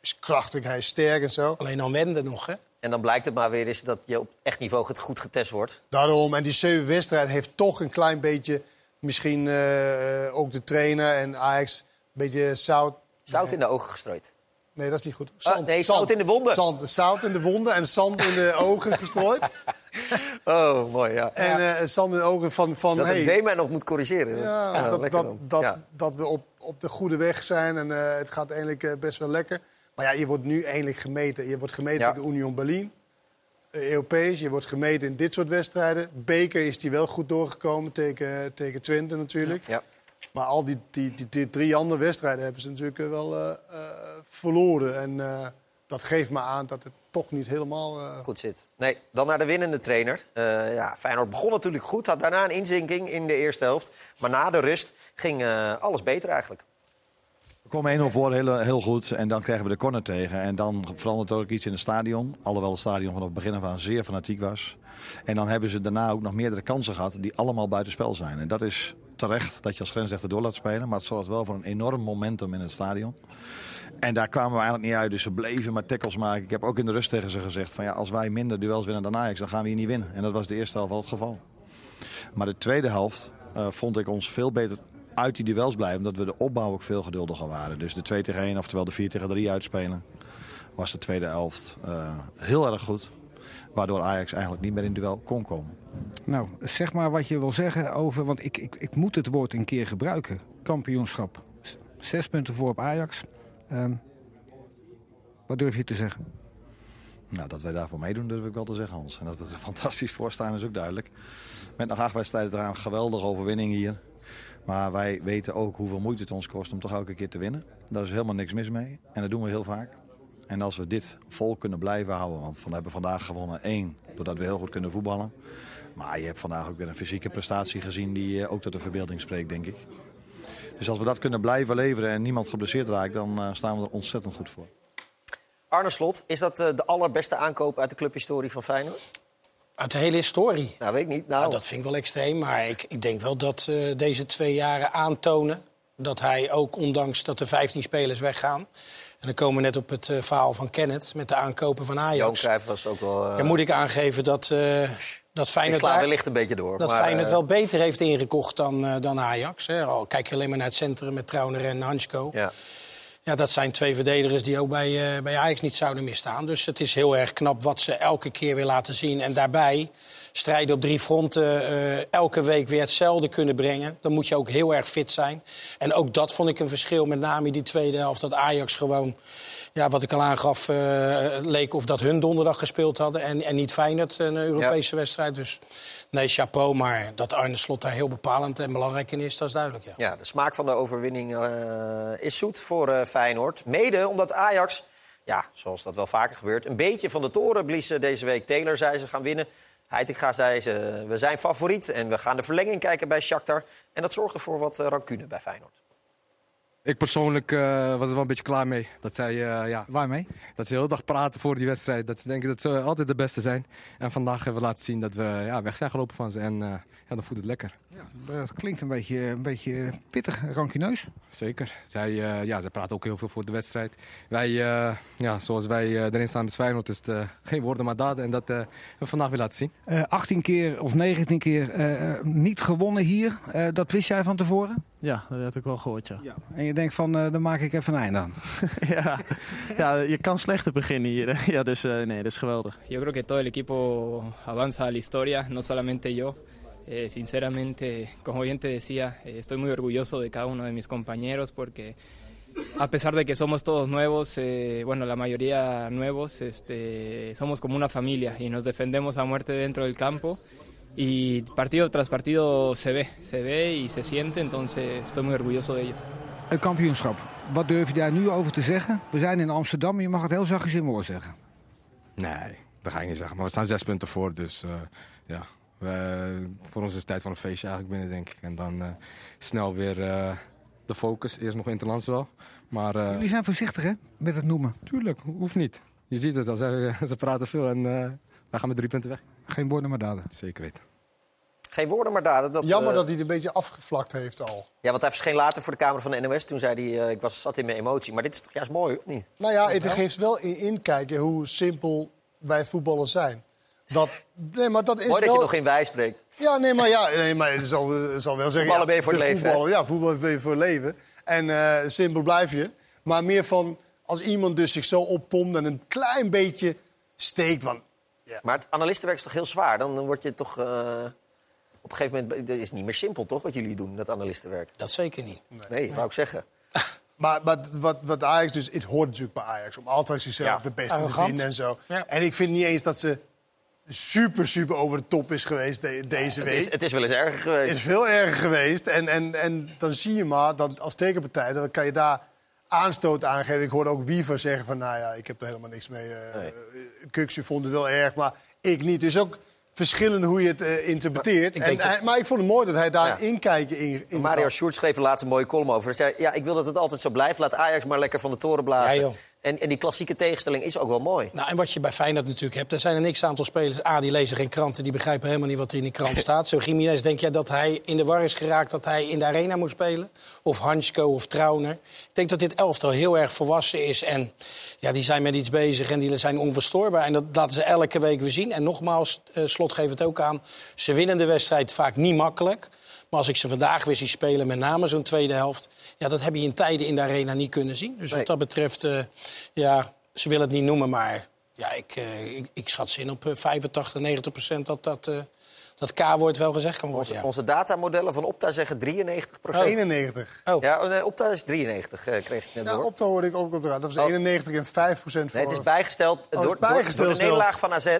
[SPEAKER 4] is krachtig, hij is sterk en zo.
[SPEAKER 3] Alleen dan wenden nog, hè?
[SPEAKER 1] En dan blijkt het maar weer eens dat je op echt niveau het goed getest wordt.
[SPEAKER 4] Daarom, en die zeven wedstrijd heeft toch een klein beetje... misschien eh, ook de trainer en Ajax... een beetje zout...
[SPEAKER 1] Zout in de ogen gestrooid.
[SPEAKER 4] Nee, dat is niet goed.
[SPEAKER 1] Ah, nee, zout in de wonden.
[SPEAKER 4] Zand, zout in de wonden en zand in de *laughs* ogen gestrooid. *laughs*
[SPEAKER 1] Oh, mooi, ja.
[SPEAKER 4] En in de ogen van... van
[SPEAKER 1] Dat
[SPEAKER 4] hey,
[SPEAKER 1] het mij nog moet corrigeren.
[SPEAKER 4] ja, dat, dat, dat,
[SPEAKER 1] Ja.
[SPEAKER 4] dat we op, op de goede weg zijn en eh, het gaat eigenlijk eh, best wel lekker. Maar ja, je wordt nu eindelijk gemeten. Je wordt gemeten
[SPEAKER 1] Ja.
[SPEAKER 4] tegen Union Berlin. eh, Europees, je wordt gemeten in dit soort wedstrijden. Beker is die wel goed doorgekomen tegen, tegen Twente natuurlijk.
[SPEAKER 1] Ja.
[SPEAKER 4] Maar al die, die, die, die drie andere wedstrijden hebben ze natuurlijk wel verloren. En dat geeft me aan dat het toch niet helemaal... eh,
[SPEAKER 1] goed zit. Nee, dan naar de winnende trainer. Eh ja, Feyenoord begon natuurlijk goed, had daarna een inzinking in de eerste helft. Maar na de rust ging eh, alles beter eigenlijk.
[SPEAKER 8] We komen 1-0 voor, heel, heel goed. En dan krijgen we de corner tegen. En dan verandert er ook iets in het stadion. Alhoewel het stadion vanaf het begin af aan zeer fanatiek was. En dan hebben ze daarna ook nog meerdere kansen gehad die allemaal buitenspel zijn. En dat is terecht dat je als grensrechter door laat spelen. Maar het zorgt wel voor een enorm momentum in het stadion. En daar kwamen we eigenlijk niet uit. Dus ze bleven maar tackles maken. Ik heb ook in de rust tegen ze gezegd: van ja, als wij minder duels winnen dan Ajax, dan gaan we hier niet winnen. En dat was de eerste helft wel het geval. Maar de tweede helft eh, vond ik ons veel beter uit die duels blijven. Omdat we de opbouw ook veel geduldiger waren. Dus de 2 tegen 1, oftewel de 4 tegen 3 uitspelen. Was de tweede helft eh, heel erg goed. Waardoor Ajax eigenlijk niet meer in duel kon komen.
[SPEAKER 7] Nou, zeg maar wat je wil zeggen over... Want ik, ik, ik moet het woord een keer gebruiken. Kampioenschap. Zes punten voor op Ajax. Ehm, wat durf je te zeggen?
[SPEAKER 8] Nou, dat wij daarvoor meedoen, durf ik wel te zeggen, Hans. En dat we er fantastisch voor staan, is ook duidelijk. Met nog acht wedstrijden eraan, geweldige overwinning hier. Maar wij weten ook hoeveel moeite het ons kost om toch elke keer te winnen. Daar is helemaal niks mis mee. En dat doen we heel vaak. En als we dit vol kunnen blijven houden, want we hebben vandaag gewonnen één, doordat we heel goed kunnen voetballen. Maar je hebt vandaag ook weer een fysieke prestatie gezien die eh, ook tot de verbeelding spreekt, denk ik. Dus als we dat kunnen blijven leveren en niemand geblesseerd raakt, dan eh, staan we er ontzettend goed voor.
[SPEAKER 1] Arne Slot, is dat eh, de allerbeste aankoop uit de clubhistorie van Feyenoord?
[SPEAKER 3] Uit de hele historie.
[SPEAKER 1] Nou, weet ik niet. Nou,
[SPEAKER 3] Nou, dat vind ik wel extreem. Maar ik, ik denk wel dat eh, deze twee jaren aantonen dat hij ook, ondanks dat er 15 spelers weggaan. En dan komen we net op het eh, verhaal van Kenneth met de aankopen van
[SPEAKER 1] Johan
[SPEAKER 3] Ajax.
[SPEAKER 1] Cruijff was ook wel... eh,
[SPEAKER 3] Dan moet ik aangeven dat, eh dat Feyenoord, daar-
[SPEAKER 1] wellicht een beetje door.
[SPEAKER 3] dat
[SPEAKER 1] maar,
[SPEAKER 3] Feyenoord
[SPEAKER 1] eh,
[SPEAKER 3] wel beter heeft ingekocht dan, eh, dan Ajax. Hè. Al kijk je alleen maar naar het centrum met Trauner en Hansko.
[SPEAKER 1] Ja.
[SPEAKER 3] Ja, dat zijn twee verdedigers die ook bij, eh, bij Ajax niet zouden misstaan. Dus het is heel erg knap wat ze elke keer weer laten zien. En daarbij strijden op drie fronten, eh, elke week weer hetzelfde kunnen brengen. Dan moet je ook heel erg fit zijn. En ook dat vond ik een verschil, met name in die tweede helft. Dat Ajax gewoon, ja, wat ik al aangaf, eh, leek of dat hun donderdag gespeeld hadden. En, en niet Feyenoord, een Europese wedstrijd. Dus nee, chapeau. Maar dat Arne Slot daar heel bepalend en belangrijk in is, dat is duidelijk, ja.
[SPEAKER 1] Ja, de smaak van de overwinning eh, is zoet voor eh, Feyenoord. Mede omdat Ajax, ja, zoals dat wel vaker gebeurt... een beetje van de toren blies eh, deze week. Taylor zei ze gaan winnen. Heitinga zei ze, we zijn favoriet en we gaan de verlenging kijken bij Shakhtar. En dat zorgde voor wat eh, rancune bij Feyenoord.
[SPEAKER 9] Ik persoonlijk eh, was er wel een beetje klaar mee. Dat zij, eh, ja,
[SPEAKER 7] Waarmee?
[SPEAKER 9] dat ze de hele dag praten voor die wedstrijd. Dat ze denken dat ze altijd de beste zijn. En vandaag hebben we laten zien dat we ja, weg zijn gelopen van ze. En eh, ja, dan voelt het lekker.
[SPEAKER 7] Dat klinkt een beetje, een beetje pittig, rankineus.
[SPEAKER 9] Zeker. Zij, eh, ja, zij praten ook heel veel voor de wedstrijd. Wij, eh, ja, zoals wij eh, erin staan met Feyenoord, is het eh, geen woorden maar daden. En dat eh, hebben we vandaag weer laten zien.
[SPEAKER 7] Eh 18 keer of 19 keer eh, niet gewonnen hier. Eh, dat wist jij van tevoren?
[SPEAKER 10] Ja, dat heb ik wel gehoord, ja.
[SPEAKER 7] Ja. En je denkt van, eh dan maak ik even een einde aan. *laughs*
[SPEAKER 10] ja. ja, je kan slechter beginnen hier. Ja, dus eh, nee, dat is geweldig.
[SPEAKER 11] Yo creo que todo el equipo avanza a la historia, no solamente yo. Eh, sinceramente, como bien te decía, eh, estoy muy orgulloso de cada uno de mis compañeros porque a pesar de que somos todos nuevos, eh, bueno, la mayoría nuevos, este, somos como una familia y nos defendemos a muerte dentro del campo. Y partido tras partido se ve, se ve y se siente, entonces estoy muy orgulloso de ellos.
[SPEAKER 7] Een kampioenschap. Wat durf je daar nu over te zeggen? We zijn in Amsterdam, je mag het heel zachtjes in woord zeggen.
[SPEAKER 9] Nee, dat ga ik niet zeggen. Maar we staan zes punten voor. Dus eh, ja, we, voor ons is het tijd van een feestje eigenlijk binnen, denk ik. En dan eh, snel weer eh, de focus. Eerst nog interlands wel. Maar eh,
[SPEAKER 7] Jullie zijn voorzichtig hè, met het noemen.
[SPEAKER 9] tuurlijk, hoeft niet. Je ziet het al, ze, *laughs* ze praten veel en eh, wij gaan met drie punten weg.
[SPEAKER 7] Geen woorden maar daden.
[SPEAKER 9] Zeker weten.
[SPEAKER 1] Geen woorden, maar daden. Dat,
[SPEAKER 4] Jammer dat hij het een beetje afgevlakt heeft al.
[SPEAKER 1] Ja, want hij verscheen later voor de camera van de NOS. Toen zei hij, eh, ik was, zat in mijn emotie. Maar dit is toch juist mooi, of niet?
[SPEAKER 4] Nou ja, het geeft wel in inkijken hoe simpel wij voetballers zijn. Dat, nee, maar dat is
[SPEAKER 1] Mooi dat
[SPEAKER 4] wel...
[SPEAKER 1] je nog in wij spreekt.
[SPEAKER 4] Ja, nee, maar, ja, nee, maar het zal, het zal wel zeggen...
[SPEAKER 1] Voetballen
[SPEAKER 4] ja,
[SPEAKER 1] ben je voor het leven,
[SPEAKER 4] Ja, voetballen ben je voor het leven. En eh, simpel blijf je. Maar meer van, als iemand dus zich zo oppompt en een klein beetje steekt van...
[SPEAKER 1] Maar het analistenwerk is toch heel zwaar? Dan word je toch... eh, op een gegeven moment... Dat is niet meer simpel, toch, wat jullie doen, dat analistenwerk?
[SPEAKER 3] Dat zeker niet.
[SPEAKER 1] Nee, wou ik zeggen. *laughs*
[SPEAKER 4] Maar, maar wat, wat Ajax dus, het hoort natuurlijk bij Ajax om altijd zichzelf
[SPEAKER 1] Ja.
[SPEAKER 4] de beste
[SPEAKER 3] Arrogant.
[SPEAKER 4] te vinden en zo.
[SPEAKER 3] Ja.
[SPEAKER 4] En ik vind niet eens dat ze super, super over de top is geweest de- deze
[SPEAKER 1] Het
[SPEAKER 4] week.
[SPEAKER 1] is, het is wel eens erger geweest.
[SPEAKER 4] Het is veel erger geweest. En, en, en dan zie je maar, dat als tegenpartij, dan kan je daar aanstoot aangeven. Ik hoorde ook Wiever zeggen van, nou ja, ik heb er helemaal niks mee. eh
[SPEAKER 1] Nee.
[SPEAKER 4] Kuksje vond het wel erg, maar ik niet. Dus ook verschillend hoe je het eh, interpreteert.
[SPEAKER 3] Ik
[SPEAKER 4] En,
[SPEAKER 3] denk dat-
[SPEAKER 4] hij- maar ik vond het mooi dat hij daar
[SPEAKER 1] Ja.
[SPEAKER 4] inkijken in, in
[SPEAKER 1] Mario
[SPEAKER 4] gaf.
[SPEAKER 1] Sjoerd schreef laatst een mooie column over. Hij zei, ja, ik wil dat het altijd zo blijft. Laat Ajax maar lekker van de toren blazen.
[SPEAKER 3] Ja, joh.
[SPEAKER 1] En, en die klassieke tegenstelling is ook wel mooi.
[SPEAKER 3] Nou, en wat je bij Feyenoord natuurlijk hebt, er zijn een niks aantal spelers. A, die lezen geen kranten, die begrijpen helemaal niet wat er in die krant *laughs* staat. Zo Jiménez, denk jij dat hij in de war is geraakt dat hij in de arena moet spelen? Of Hansko of Trauner? Ik denk dat dit elftal heel erg volwassen is. En ja, die zijn met iets bezig en die zijn onverstoorbaar. En dat laten ze elke week weer zien. En nogmaals, uh, Slot geeft het ook aan, ze winnen de wedstrijd vaak niet makkelijk. Maar als ik ze vandaag weer zie spelen, met name zo'n tweede helft... Ja, dat heb je in tijden in de arena niet kunnen zien. Dus
[SPEAKER 1] Nee.
[SPEAKER 3] wat dat betreft, eh, ja, ze willen het niet noemen, maar... Ja, ik, eh, ik, ik schat ze in op eh, 85, 90 procent dat dat, eh, dat K-woord wel gezegd kan worden.
[SPEAKER 1] Onze,
[SPEAKER 3] Ja.
[SPEAKER 1] onze datamodellen van Opta zeggen 93
[SPEAKER 4] 91.
[SPEAKER 3] Oh.
[SPEAKER 1] Ja, nee, Opta is 93, eh, kreeg ik net
[SPEAKER 4] Ja,
[SPEAKER 1] door.
[SPEAKER 4] op te hoorde ik ook op de raad. Dat was
[SPEAKER 1] Oh.
[SPEAKER 4] 91 en 5 procent voor...
[SPEAKER 1] Nee, het is bijgesteld
[SPEAKER 4] Oh,
[SPEAKER 1] door,
[SPEAKER 4] het is
[SPEAKER 1] door- door,
[SPEAKER 4] bijgesteld
[SPEAKER 1] de nederlaag van AZ.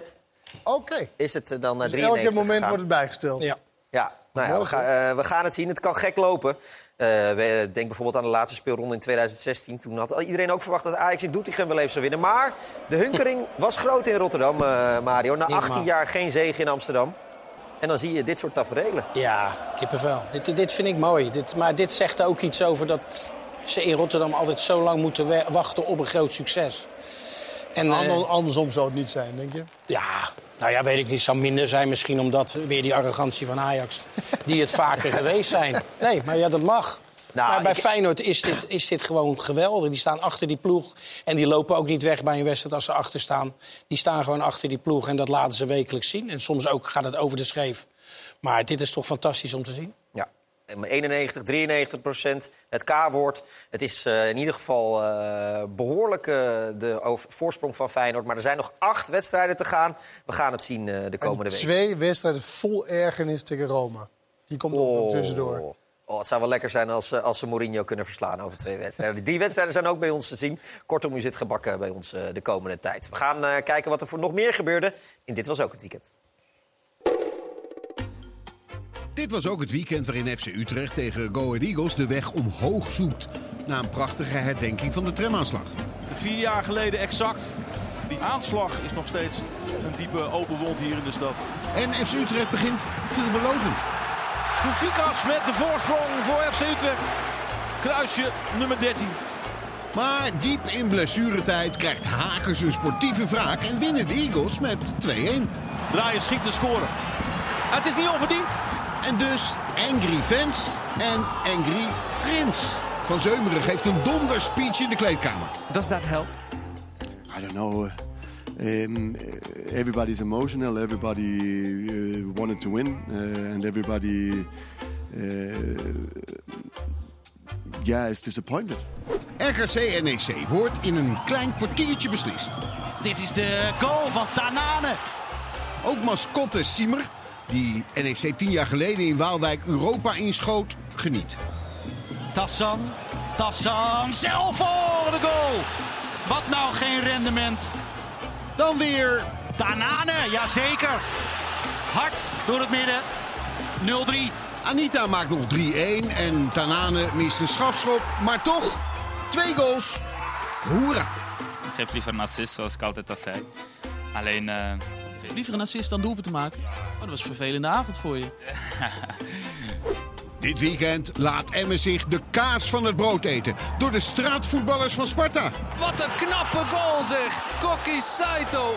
[SPEAKER 4] Oké.
[SPEAKER 1] Is het eh, dan naar
[SPEAKER 4] Dus
[SPEAKER 1] 93
[SPEAKER 4] elk moment
[SPEAKER 1] gegaan.
[SPEAKER 4] wordt het bijgesteld.
[SPEAKER 3] Ja.
[SPEAKER 1] Ja, nou ja, we, gaan, eh, we gaan het zien. Het kan gek lopen. Eh, we, denk bijvoorbeeld aan de laatste speelronde in 2016. Toen had iedereen ook verwacht dat Ajax in Doetinchem wel even zou winnen. Maar de hunkering *laughs* was groot in Rotterdam, eh, Mario. Na
[SPEAKER 3] Niet
[SPEAKER 1] 18
[SPEAKER 3] normaal.
[SPEAKER 1] jaar geen zege in Amsterdam. En dan zie je dit soort tafereelen.
[SPEAKER 3] Ja, kippenvel. Dit, dit vind ik mooi. Dit, maar dit zegt ook iets over dat ze in Rotterdam altijd zo lang moeten wachten op een groot succes. En,
[SPEAKER 4] Ander- Andersom zou het niet zijn, denk je?
[SPEAKER 3] Ja, nou ja, weet ik niet. Het zou minder zijn misschien omdat weer die arrogantie van Ajax... die het vaker geweest zijn. Nee, maar ja, dat mag.
[SPEAKER 1] Nou,
[SPEAKER 3] maar bij
[SPEAKER 1] ik-
[SPEAKER 3] Feyenoord is dit, is dit gewoon geweldig. Die staan achter die ploeg. En die lopen ook niet weg bij een wedstrijd als ze achter staan. Die staan gewoon achter die ploeg en dat laten ze wekelijks zien. En soms ook gaat het over de scheef. Maar dit is toch fantastisch om te zien.
[SPEAKER 1] Ja, En 91, 93 procent. Het K-woord. Het is eh, in ieder geval eh, behoorlijk eh, de voorsprong van Feyenoord. Maar er zijn nog acht wedstrijden te gaan. We gaan het zien de komende
[SPEAKER 4] En
[SPEAKER 1] week.
[SPEAKER 4] twee wedstrijden vol ergernis tegen Roma. Die komt ook nog tussendoor.
[SPEAKER 1] Oh, het zou wel lekker zijn als, als ze Mourinho kunnen verslaan over twee wedstrijden. Die wedstrijden zijn ook bij ons te zien. Kortom, u zit gebakken bij ons de komende tijd. We gaan kijken wat er voor nog meer gebeurde. In Dit Was Ook Het Weekend.
[SPEAKER 12] Dit was ook het weekend waarin FC Utrecht tegen Go Ahead Eagles de weg omhoog zoekt. Na een prachtige herdenking van de tramaanslag.
[SPEAKER 13] Vier jaar geleden exact. Die aanslag is nog steeds een diepe open wond hier in de stad.
[SPEAKER 12] En FC Utrecht begint veelbelovend.
[SPEAKER 13] Koefikas met de voorsprong voor FC Utrecht. Kruisje nummer 13.
[SPEAKER 12] Maar diep in blessuretijd krijgt Hakers een sportieve wraak en winnen de Eagles met 2-1.
[SPEAKER 13] Draaien schiet te scoren. Het is niet onverdiend.
[SPEAKER 12] En dus Angry Fans en Angry Friends. Van Zeumeren geeft een donder speech in de kleedkamer.
[SPEAKER 14] Does that help?
[SPEAKER 15] I don't know. Um, everybody's emotional. Everybody uh, wanted to win, uh, and everybody, uh, yeah, is disappointed.
[SPEAKER 12] RKC NEC wordt in een klein kwartiertje beslist.
[SPEAKER 16] Dit is de goal van Tanane.
[SPEAKER 12] Ook mascotte Siemer, die NEC tien jaar geleden in Waalwijk Europa inschoot, geniet.
[SPEAKER 16] Tafsan. Tafsan zelf voor de goal. Wat nou geen rendement.
[SPEAKER 12] Dan weer...
[SPEAKER 16] Tanane, jazeker. Hard door het midden. 0-3.
[SPEAKER 12] Anita maakt nog 3-1 en Tanane mist een strafschop. Maar toch, twee goals. Hoera!
[SPEAKER 17] Ik geef liever een assist, zoals ik altijd al zei. Alleen... eh,
[SPEAKER 18] Liever een assist dan doelpunt te maken. Maar dat was een vervelende avond voor je.
[SPEAKER 12] Dit weekend laat Emmen zich de kaas van het brood eten door de straatvoetballers van Sparta.
[SPEAKER 2] Wat een knappe goal zeg. Kokki Saito.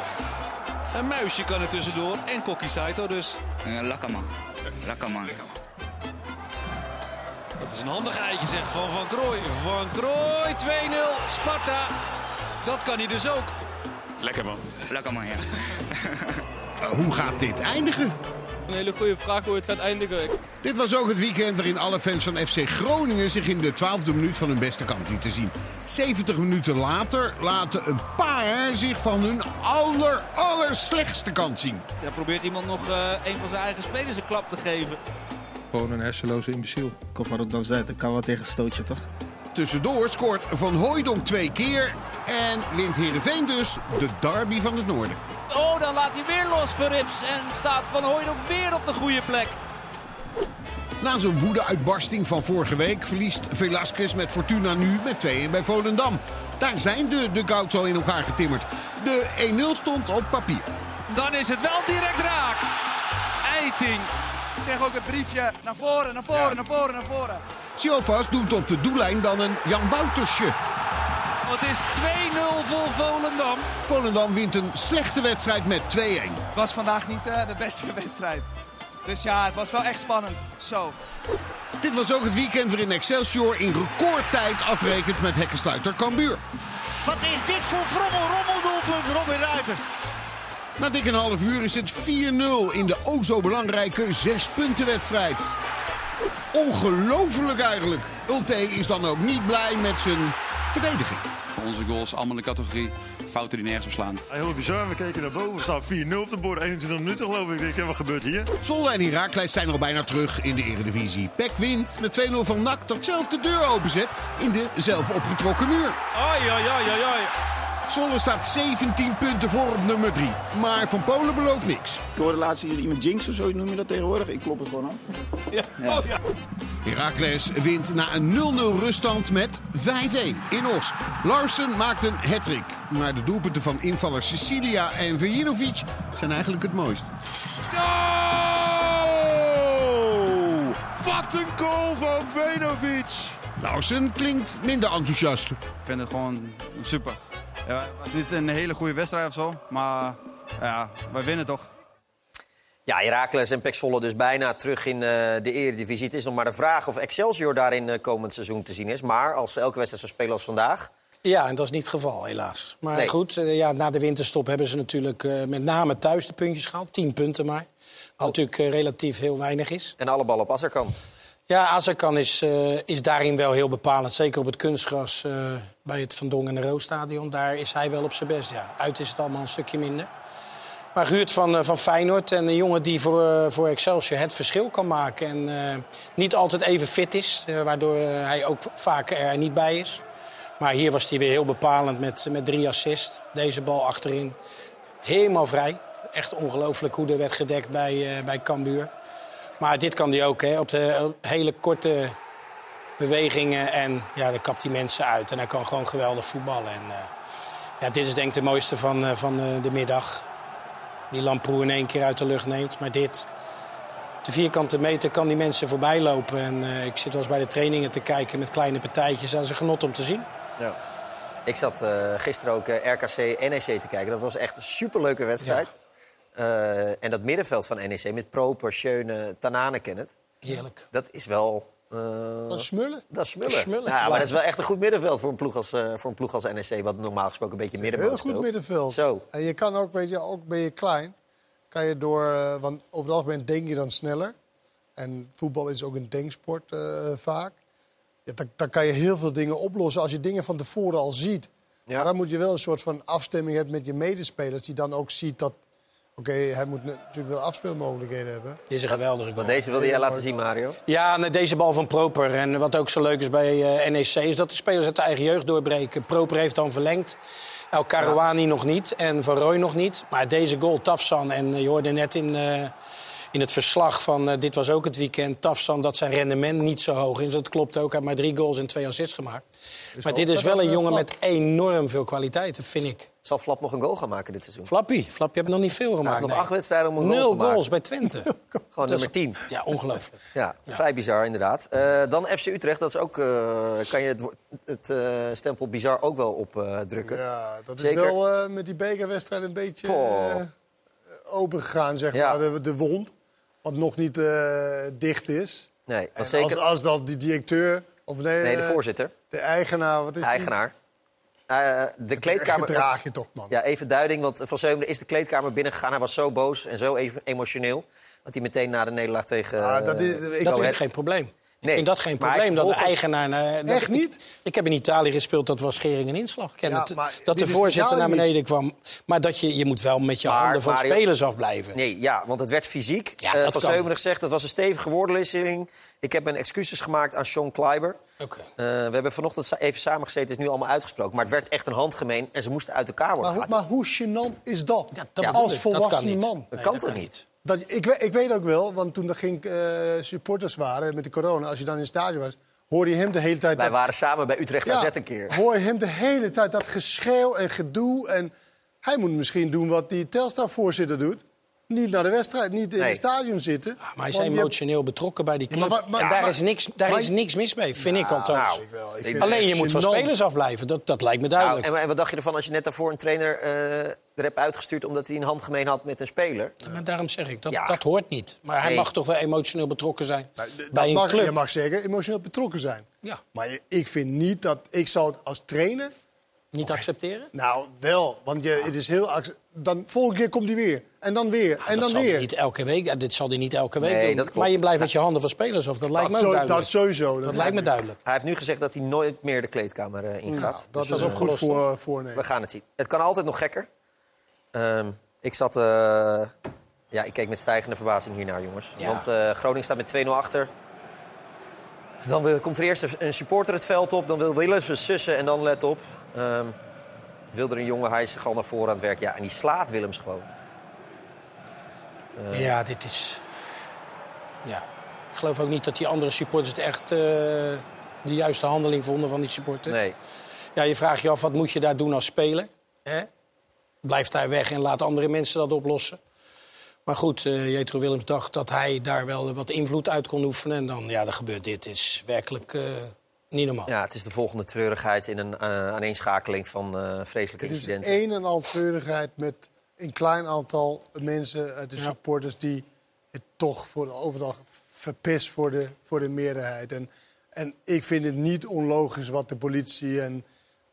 [SPEAKER 2] Een muisje kan er tussendoor. En Kokki Saito dus.
[SPEAKER 17] Lekker man. Lekker man.
[SPEAKER 2] Dat is een handig eitje zeg van Van Krooi. Van Krooi 2-0. Sparta. Dat kan hij dus ook.
[SPEAKER 17] Lekker man. Lekker man, ja.
[SPEAKER 12] Uh, hoe gaat dit eindigen?
[SPEAKER 19] Een hele goede vraag hoe het gaat eindigen.
[SPEAKER 12] Dit was ook het weekend waarin alle fans van FC Groningen zich in de twaalfde minuut van hun beste kant lieten zien. 70 minuten later laten een paar zich van hun aller, aller slechtste kant zien.
[SPEAKER 2] Ja, probeert iemand nog eh, een van zijn eigen spelers een klap te geven.
[SPEAKER 7] Gewoon een hersenloze imbeciel.
[SPEAKER 20] Kom van Rotterdam Zuid, dat kan wel tegen stootje toch?
[SPEAKER 12] Tussendoor scoort Van Hooijdonk twee keer en wint Heerenveen dus de derby van het noorden.
[SPEAKER 2] Oh, dan laat hij weer los voor Rips. En staat Van Hooydonk weer op de goede plek.
[SPEAKER 12] Na zijn woede-uitbarsting van vorige week verliest Velasquez met Fortuna nu met 2-1 bij Volendam. Daar zijn de dugouts al in elkaar getimmerd. De 1-0 stond op papier.
[SPEAKER 2] Dan is het wel direct raak. Eiting.
[SPEAKER 21] Ik kreeg ook een briefje naar voren, naar voren, naar voren, naar voren.
[SPEAKER 12] Siofas doet op de doellijn dan een Jan Woutersje.
[SPEAKER 2] Het is 2-0 voor Volendam.
[SPEAKER 12] Volendam wint een slechte wedstrijd met 2-1.
[SPEAKER 21] Het was vandaag niet eh, de beste *laughs* wedstrijd. Dus ja, het was wel echt spannend. Zo.
[SPEAKER 12] Dit was ook het weekend waarin Excelsior in recordtijd afrekent met hekkensluiter Cambuur.
[SPEAKER 16] Wat is dit voor frommel, rommeldoelpunt, Robin Ruiter?
[SPEAKER 12] Na dik een half uur is het 4-0 in de o zo belangrijke zes-puntenwedstrijd. Ongelooflijk eigenlijk. Ulte is dan ook niet blij met zijn verdediging.
[SPEAKER 14] Voor onze goals allemaal in de categorie fouten die nergens op slaan.
[SPEAKER 22] Heel bizar, we keken naar boven. Er staat 4-0 op de bord, 21 minuten geloof ik. Ik denk, wat gebeurt hier?
[SPEAKER 12] Zwolle en Heracles zijn al bijna terug in de eredivisie. Peck wint met 2-0 van NAC dat zelf de deur openzet in de zelf opgetrokken muur.
[SPEAKER 2] Ai, ai, ai, ai, ai.
[SPEAKER 12] Zwolle staat 17 punten voor op nummer 3. Maar Van Polen belooft niks.
[SPEAKER 23] Ik hoorde laatst hier iemand jinx of zo noem je dat tegenwoordig. Ik klop het gewoon af.
[SPEAKER 2] Ja. Oh, ja.
[SPEAKER 12] Heracles wint na een 0-0 ruststand met 5-1 in Os. Larsen maakt een hat-trick. Maar de doelpunten van invallers Cecilia en Vujinovic zijn eigenlijk het mooist.
[SPEAKER 22] Oh! Wat een goal van Venovic!
[SPEAKER 12] Larsen klinkt minder enthousiast.
[SPEAKER 14] Ik vind het gewoon super. Ja, het was niet een hele goede wedstrijd of zo, maar ja, wij winnen toch.
[SPEAKER 1] Ja, Heracles en Pek Zwolle dus bijna terug in eh, de Eredivisie. Het is nog maar de vraag of Excelsior daarin eh, komend seizoen te zien is. Maar als ze elke wedstrijd zo spelen als vandaag...
[SPEAKER 3] Ja, en dat is niet het geval, helaas. Maar
[SPEAKER 1] Nee.
[SPEAKER 3] goed, eh, ja, na de winterstop hebben ze natuurlijk eh, met name thuis de puntjes gehaald. Tien punten maar. Wat natuurlijk eh, relatief heel weinig is.
[SPEAKER 1] En alle bal op Azarkan.
[SPEAKER 3] Ja, Azarkan is, eh, is daarin wel heel bepalend. Zeker op het kunstgras eh, bij het Van Dongen en de Roosstadion. Daar is hij wel op zijn best. Ja. Uit is het allemaal een stukje minder. Maar Guurt van, eh, van Feyenoord, en een jongen die voor, voor Excelsior het verschil kan maken. En niet altijd even fit is, waardoor hij ook vaak er niet bij is. Maar hier was hij weer heel bepalend met, met drie assists. Deze bal achterin. Helemaal vrij. Echt ongelooflijk hoe er werd gedekt bij, bij Cambuur. Maar dit kan hij ook, hè, op de hele korte bewegingen. En ja, dan kapt hij mensen uit. En hij kan gewoon geweldig voetballen. En, eh, ja, dit is denk ik de mooiste van, eh, van eh, de middag. Die Lamproe in één keer uit de lucht neemt. Maar dit, de vierkante meter kan die mensen voorbij lopen. En ik zit wel eens bij de trainingen te kijken met kleine partijtjes. Dat is een genot om te zien.
[SPEAKER 1] Ja. Ik zat gisteren ook RKC-NEC te kijken. Dat was echt een superleuke wedstrijd. En dat middenveld van NEC met Proper, Schöne, Tanane Kenneth.
[SPEAKER 3] Heerlijk.
[SPEAKER 1] Dat is wel... eh,
[SPEAKER 4] Dat is smullen.
[SPEAKER 1] Dat is smullen.
[SPEAKER 4] Dat is smullen.
[SPEAKER 1] Ja, maar dat is wel echt een goed middenveld voor een ploeg als, eh, voor een ploeg als NEC... wat normaal gesproken een beetje
[SPEAKER 4] Heel
[SPEAKER 1] middenveld
[SPEAKER 4] goed
[SPEAKER 1] speelt.
[SPEAKER 4] middenveld.
[SPEAKER 1] Zo.
[SPEAKER 4] En je kan ook, weet je, ook ben je klein, kan je door, eh, want over het algemeen denk je dan sneller. En voetbal is ook een denksport eh, vaak. Ja, dan, dan kan je heel veel dingen oplossen als je dingen van tevoren al ziet. Maar dan moet je wel een soort van afstemming hebben met je medespelers, die dan ook ziet dat, oké, hij moet natuurlijk wel afspeelmogelijkheden hebben.
[SPEAKER 3] Dit is een geweldige goal.
[SPEAKER 1] Want deze wilde jij laten zien, Mario.
[SPEAKER 3] Ja, deze bal van Proper. En wat ook zo leuk is bij eh, NEC is dat de spelers uit de eigen jeugd doorbreken. Proper heeft dan verlengd. El Karouani nog niet en Van Rooij nog niet. Maar deze goal, Tafsan, en eh, je hoorde net in, eh, in het verslag van... dit was ook het weekend, Tafsan, dat zijn rendement niet zo hoog is. Dat klopt ook, hij heeft maar drie goals en twee assists gemaakt. maar dit is wel een jongen met enorm veel kwaliteiten, vind ik.
[SPEAKER 1] Zal Flap nog een goal gaan maken dit seizoen?
[SPEAKER 3] Flappie, Flappie heb nog niet veel gemaakt.
[SPEAKER 1] nog
[SPEAKER 3] nee.
[SPEAKER 1] acht wedstrijden om een goal
[SPEAKER 3] Nul
[SPEAKER 1] te maken.
[SPEAKER 3] goals bij Twente. *laughs*
[SPEAKER 1] Gewoon nummer 10.
[SPEAKER 3] Ja, ongelooflijk. *laughs*
[SPEAKER 1] Ja, vrij bizar inderdaad. Eh, dan FC Utrecht, dat is ook, eh, kan je het, het eh, stempel bizar ook wel opdrukken.
[SPEAKER 4] Ja, dat is
[SPEAKER 1] Zeker.
[SPEAKER 4] wel eh, met die bekerwedstrijd een beetje eh, open gegaan, zeg
[SPEAKER 1] Ja.
[SPEAKER 4] maar. De, de wond, wat nog niet eh, dicht is.
[SPEAKER 1] Nee, zeker...
[SPEAKER 4] als, als dat die directeur, of nee,
[SPEAKER 1] Nee, de voorzitter.
[SPEAKER 4] de eigenaar, wat is
[SPEAKER 1] De
[SPEAKER 4] die?
[SPEAKER 1] Eh, de kleedkamer...
[SPEAKER 4] gedraag je toch, man.
[SPEAKER 1] Ja, even duiding, want Van Zeumeren is de kleedkamer binnengegaan. Hij was zo boos en zo even emotioneel... dat hij meteen na de nederlaag tegen
[SPEAKER 3] Ah, dat
[SPEAKER 1] eh,
[SPEAKER 3] is- dat vind ik geen probleem. Ik
[SPEAKER 1] Nee,
[SPEAKER 3] vind dat geen probleem. Dat de eigenaar. eh, dat-
[SPEAKER 4] Echt niet?
[SPEAKER 3] Ik, ik heb in Italië gespeeld, dat was schering en inslag. Ik ken
[SPEAKER 4] Ja,
[SPEAKER 3] het,
[SPEAKER 4] maar
[SPEAKER 3] dat de voorzitter naar
[SPEAKER 4] niet.
[SPEAKER 3] beneden kwam. Maar dat je, je moet wel met je
[SPEAKER 1] Maar,
[SPEAKER 3] handen van
[SPEAKER 1] Mario-
[SPEAKER 3] spelers afblijven.
[SPEAKER 1] Nee, ja, want het werd fysiek.
[SPEAKER 3] Ja, dat
[SPEAKER 1] van
[SPEAKER 3] kan.
[SPEAKER 1] Zeumeren zegt, het was een stevige woordenwisseling. Ik heb mijn excuses gemaakt aan Sean Kleiber.
[SPEAKER 3] Oké.
[SPEAKER 1] Eh, we hebben vanochtend even samengezeten, het is nu allemaal uitgesproken. Maar het werd echt een handgemeen en ze moesten uit elkaar worden
[SPEAKER 4] Maar, hoe-
[SPEAKER 1] gehaald.
[SPEAKER 4] maar hoe gênant is dat?
[SPEAKER 3] dat
[SPEAKER 4] als
[SPEAKER 3] dat
[SPEAKER 4] volwassen
[SPEAKER 3] niet.
[SPEAKER 4] man.
[SPEAKER 1] Dat kan toch niet?
[SPEAKER 4] Dat, ik, ik weet ook wel, want toen er ging, eh, supporters waren met de corona... als je dan in het stadion was, hoorde je hem de hele tijd...
[SPEAKER 1] Wij
[SPEAKER 4] dat-
[SPEAKER 1] waren samen bij Utrecht
[SPEAKER 4] Ja,
[SPEAKER 1] AZ een keer.
[SPEAKER 4] hoor je hem de hele tijd dat geschreeuw en gedoe. En hij moet misschien doen wat die Telstar-voorzitter doet. Niet naar de wedstrijd, niet in
[SPEAKER 1] Nee.
[SPEAKER 4] het stadion zitten.
[SPEAKER 3] Maar hij is
[SPEAKER 4] je-
[SPEAKER 3] emotioneel betrokken bij die
[SPEAKER 4] Ja,
[SPEAKER 3] club.
[SPEAKER 4] maar wat- maar-
[SPEAKER 3] en daar
[SPEAKER 4] maar-
[SPEAKER 3] is niks, daar
[SPEAKER 4] maar-
[SPEAKER 3] is niks mis mee, vind ik althans.
[SPEAKER 1] nou,
[SPEAKER 4] ik wel. Ik vind het
[SPEAKER 3] Alleen je moet van spelers afblijven, dat, dat lijkt me
[SPEAKER 1] Nou,
[SPEAKER 3] duidelijk.
[SPEAKER 1] en, en wat dacht je ervan als je net daarvoor een trainer eh, er hebt uitgestuurd... omdat hij een handgemeen had met een speler?
[SPEAKER 3] maar daarom zeg ik, dat,
[SPEAKER 1] Ja.
[SPEAKER 3] dat hoort niet. Maar hij
[SPEAKER 1] Nee.
[SPEAKER 3] mag toch wel emotioneel betrokken zijn bij een
[SPEAKER 4] mag,
[SPEAKER 3] club.
[SPEAKER 4] Je mag zeker emotioneel betrokken zijn.
[SPEAKER 3] Ja.
[SPEAKER 4] Maar ik vind niet dat... Ik zou het als trainer...
[SPEAKER 3] Niet accepteren?
[SPEAKER 4] Nou, wel. Want je, het is heel... Dan, volgende keer komt hij weer. En dan weer. en
[SPEAKER 3] dat
[SPEAKER 4] dan
[SPEAKER 3] zal hij
[SPEAKER 4] weer.
[SPEAKER 3] niet elke week. dit zal hij niet elke week
[SPEAKER 1] Nee,
[SPEAKER 3] doen.
[SPEAKER 1] dat klopt.
[SPEAKER 3] Maar je blijft met je handen van spelers af. Dat lijkt me ook
[SPEAKER 4] zo-
[SPEAKER 3] duidelijk.
[SPEAKER 4] dat sowieso.
[SPEAKER 3] Dat,
[SPEAKER 4] Dat
[SPEAKER 3] lijkt me duidelijk.
[SPEAKER 1] Hij heeft nu gezegd dat hij nooit meer de kleedkamer eh, ingaat.
[SPEAKER 4] Nou, dat
[SPEAKER 1] Dus
[SPEAKER 4] is
[SPEAKER 1] eh,
[SPEAKER 4] ook goed voor, voornemen.
[SPEAKER 1] We gaan het zien. Het kan altijd nog gekker. Ehm, ik zat... eh, ja, ik keek met stijgende verbazing hiernaar, jongens.
[SPEAKER 3] Ja.
[SPEAKER 1] Want eh, Groningen staat met 2-0 achter. Dan wil, komt er eerst een supporter het veld op. Dan wil Willems sussen en dan, let op... wil er een jongen, hij is zich al naar voren aan het werk. Ja, en die slaat Willems gewoon. Eh,
[SPEAKER 3] Ja, dit is... Ja. Ik geloof ook niet dat die andere supporters het echt eh, de juiste handeling vonden van die supporter.
[SPEAKER 1] Nee.
[SPEAKER 3] Ja, je vraagt je af, wat moet je daar doen als speler? Hè? Blijf daar weg en laat andere mensen dat oplossen. Maar goed, eh Jetro Willems dacht dat hij daar wel wat invloed uit kon oefenen. En dan, ja, dan gebeurt dit. is werkelijk niet normaal.
[SPEAKER 1] Ja, het is de volgende treurigheid in een eh, aaneenschakeling van eh, vreselijke
[SPEAKER 4] Het is
[SPEAKER 1] incidenten.
[SPEAKER 4] een en al treurigheid met een klein aantal mensen uit de supporters... die het toch voor de overdag verpest voor de, voor de meerderheid. En, en ik vind het niet onlogisch wat de politie en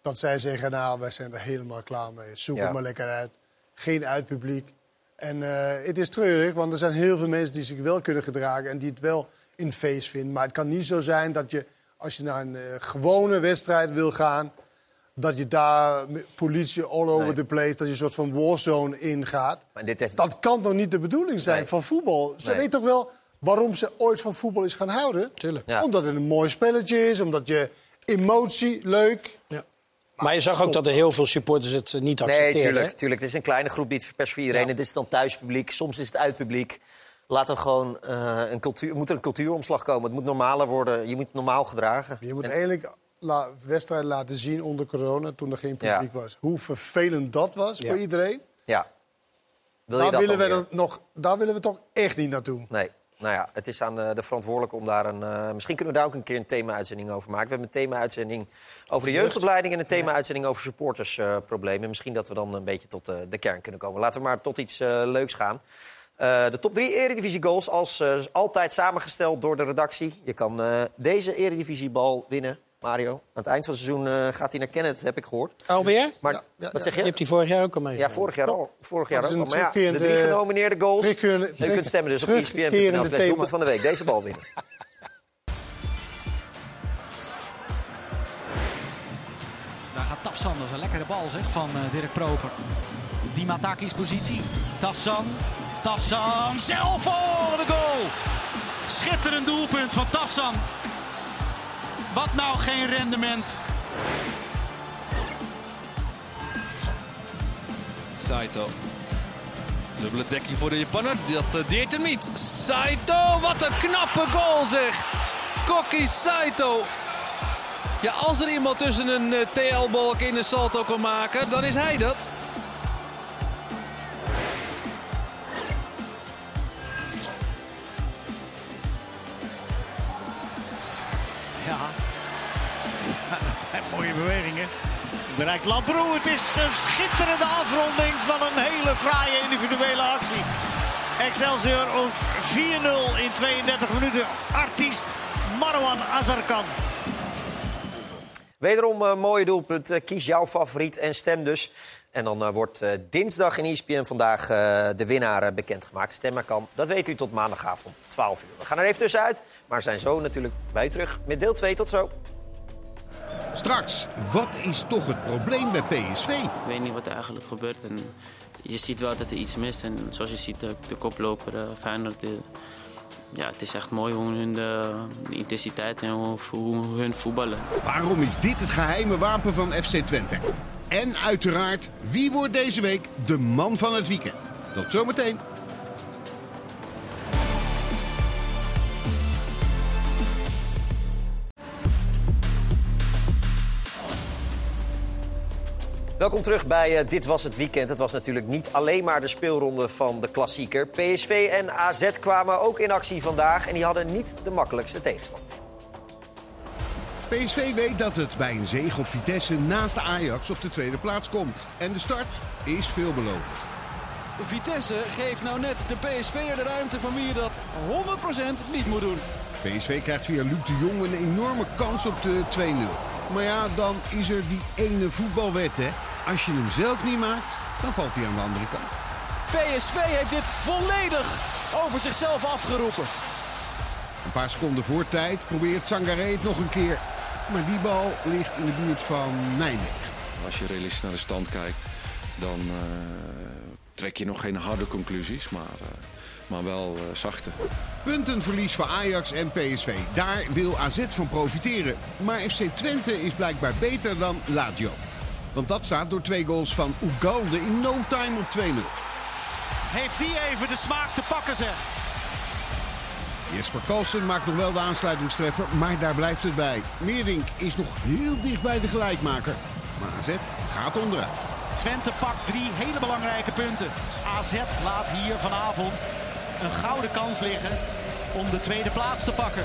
[SPEAKER 4] dat zij zeggen... nou, wij zijn er helemaal klaar mee. Zoek
[SPEAKER 1] Ja.
[SPEAKER 4] het maar lekker uit. Geen uitpubliek. En eh, het is treurig, want er zijn heel veel mensen die zich wel kunnen gedragen... en die het wel een feest vinden. Maar het kan niet zo zijn dat je, als je naar een eh, gewone wedstrijd wil gaan... dat je daar politie all over
[SPEAKER 1] Nee.
[SPEAKER 4] the place... dat je een soort van warzone ingaat.
[SPEAKER 1] Maar dit heeft...
[SPEAKER 4] Dat kan toch niet de bedoeling zijn
[SPEAKER 1] Nee.
[SPEAKER 4] van voetbal? Ze
[SPEAKER 1] Nee.
[SPEAKER 4] weten ook wel waarom ze ooit van voetbal is gaan houden.
[SPEAKER 3] Tuurlijk.
[SPEAKER 1] Ja.
[SPEAKER 4] Omdat het een mooi spelletje is, omdat je emotie, leuk...
[SPEAKER 3] Ja. Maar je zag ook dat er heel veel supporters het eh, niet
[SPEAKER 1] Nee,
[SPEAKER 3] accepteerden.
[SPEAKER 1] tuurlijk,
[SPEAKER 3] hè?
[SPEAKER 1] tuurlijk. Het is een kleine groep die het verpest voor iedereen.
[SPEAKER 3] Ja.
[SPEAKER 1] Het is dan thuispubliek, soms is het uitpubliek. Laat er gewoon eh, een cultuur, moet er een cultuuromslag komen. Het moet normaler worden. Je moet normaal gedragen.
[SPEAKER 4] Je moet
[SPEAKER 1] En-
[SPEAKER 4] eigenlijk la wedstrijd laten zien onder corona, toen er geen
[SPEAKER 1] Ja.
[SPEAKER 4] publiek was. Hoe vervelend dat was
[SPEAKER 3] Ja.
[SPEAKER 4] voor iedereen.
[SPEAKER 1] Ja. Wil je
[SPEAKER 4] Daar
[SPEAKER 1] dat
[SPEAKER 4] willen, we nog, daar willen we toch echt niet naartoe.
[SPEAKER 1] Nee. Nou ja, het is aan de, de verantwoordelijke om daar een... eh, misschien kunnen we daar ook een keer een thema-uitzending over maken. We hebben een thema-uitzending over de jeugdopleiding... en een thema-uitzending over supportersproblemen. Misschien dat we dan een beetje tot eh, de kern kunnen komen. Laten we maar tot iets leuks gaan. Eh, de top 3 Eredivisie-goals, als eh, altijd samengesteld door de redactie. Je kan eh, deze Eredivisie-bal winnen, Mario. Aan het eind van het seizoen eh, gaat hij naar Kenneth, heb ik gehoord.
[SPEAKER 3] Alweer?
[SPEAKER 1] Maar
[SPEAKER 4] Ja, ja,
[SPEAKER 1] wat zeg
[SPEAKER 3] Je
[SPEAKER 1] je?
[SPEAKER 3] hebt die vorig jaar ook al mee.
[SPEAKER 1] Ja, vorig jaar al. Vorig jaar ook al. Maar ja, de drie genomineerde goals. Je kunt stemmen dus op ESPN.nl slash
[SPEAKER 4] thema.
[SPEAKER 1] doelpunt van de week. Deze bal winnen.
[SPEAKER 2] Daar gaat Tafsan, dat is een lekkere bal zeg, van eh, Dirk Proper. Die Matakis positie. Tafsan, Tafsan, zelf voor de goal. Schitterend doelpunt van Tafsan. Wat nou geen rendement.
[SPEAKER 24] Saito. Dubbele dekking voor de Japanner. Dat eh, deert hem niet. Saito, wat een knappe goal zeg. Koki Saito. Ja, als er iemand tussen een eh, TL-balk in een salto kan maken, dan is hij dat.
[SPEAKER 16] Ja. *laughs* Dat zijn mooie bewegingen. Bereikt Lamproe. Het is een schitterende afronding van een hele fraaie individuele actie. Excelsior op 4-0 in 32 minuten. Artiest Marwan Azarkan.
[SPEAKER 1] Wederom een mooie doelpunt. Eh, Kies jouw favoriet en stem dus. En dan eh, wordt eh, dinsdag in ESPN vandaag eh, de winnaar eh, bekendgemaakt. Stemmen kan, dat weet u tot maandagavond 12 uur. We gaan er even tussenuit, maar zijn zo natuurlijk bij u terug met deel 2. Tot zo.
[SPEAKER 12] Straks, wat is toch het probleem bij PSV?
[SPEAKER 25] Ik weet niet wat er eigenlijk gebeurt. En je ziet wel dat er iets mist. En zoals je ziet, de, de koploper uh, Feyenoord... De, ja, het is echt mooi hoe hun de, de intensiteit en hoe, hoe hun voetballen.
[SPEAKER 12] Waarom is dit het geheime wapen van FC Twente? En uiteraard, wie wordt deze week de man van het weekend? Tot zometeen.
[SPEAKER 1] Welkom terug bij eh, Dit Was Het Weekend. Het was natuurlijk niet alleen maar de speelronde van de klassieker. PSV en AZ kwamen ook in actie vandaag en die hadden niet de makkelijkste tegenstander.
[SPEAKER 12] PSV weet dat het bij een zege op Vitesse naast de Ajax op de tweede plaats komt. En de start is veelbelovend.
[SPEAKER 18] Vitesse geeft nou net de PSV'er de ruimte van wie je dat 100% niet moet doen.
[SPEAKER 12] PSV krijgt via Luc de Jong een enorme kans op de 2-0. Maar ja, dan is er die ene voetbalwet, hè. Als je hem zelf niet maakt, dan valt hij aan de andere kant.
[SPEAKER 18] PSV heeft dit volledig over zichzelf afgeroepen.
[SPEAKER 12] Een paar seconden voor tijd probeert Sangaré het nog een keer. Maar die bal ligt in de buurt van Nijmegen.
[SPEAKER 26] Als je realistisch naar de stand kijkt, dan eh, trek je nog geen harde conclusies, maar, eh, maar wel eh, zachte.
[SPEAKER 12] Puntenverlies voor Ajax en PSV. Daar wil AZ van profiteren. Maar FC Twente is blijkbaar beter dan Lazio. Want dat staat door twee goals van Ugalde in no time op 2-0.
[SPEAKER 16] Heeft die even de smaak te pakken, zeg.
[SPEAKER 12] Jesper Kalsen maakt nog wel de aansluitingstreffer, maar daar blijft het bij. Meerdink is nog heel dicht bij de gelijkmaker. Maar AZ gaat onderuit.
[SPEAKER 16] Twente pakt drie hele belangrijke punten. AZ laat hier vanavond een gouden kans liggen om de tweede plaats te pakken.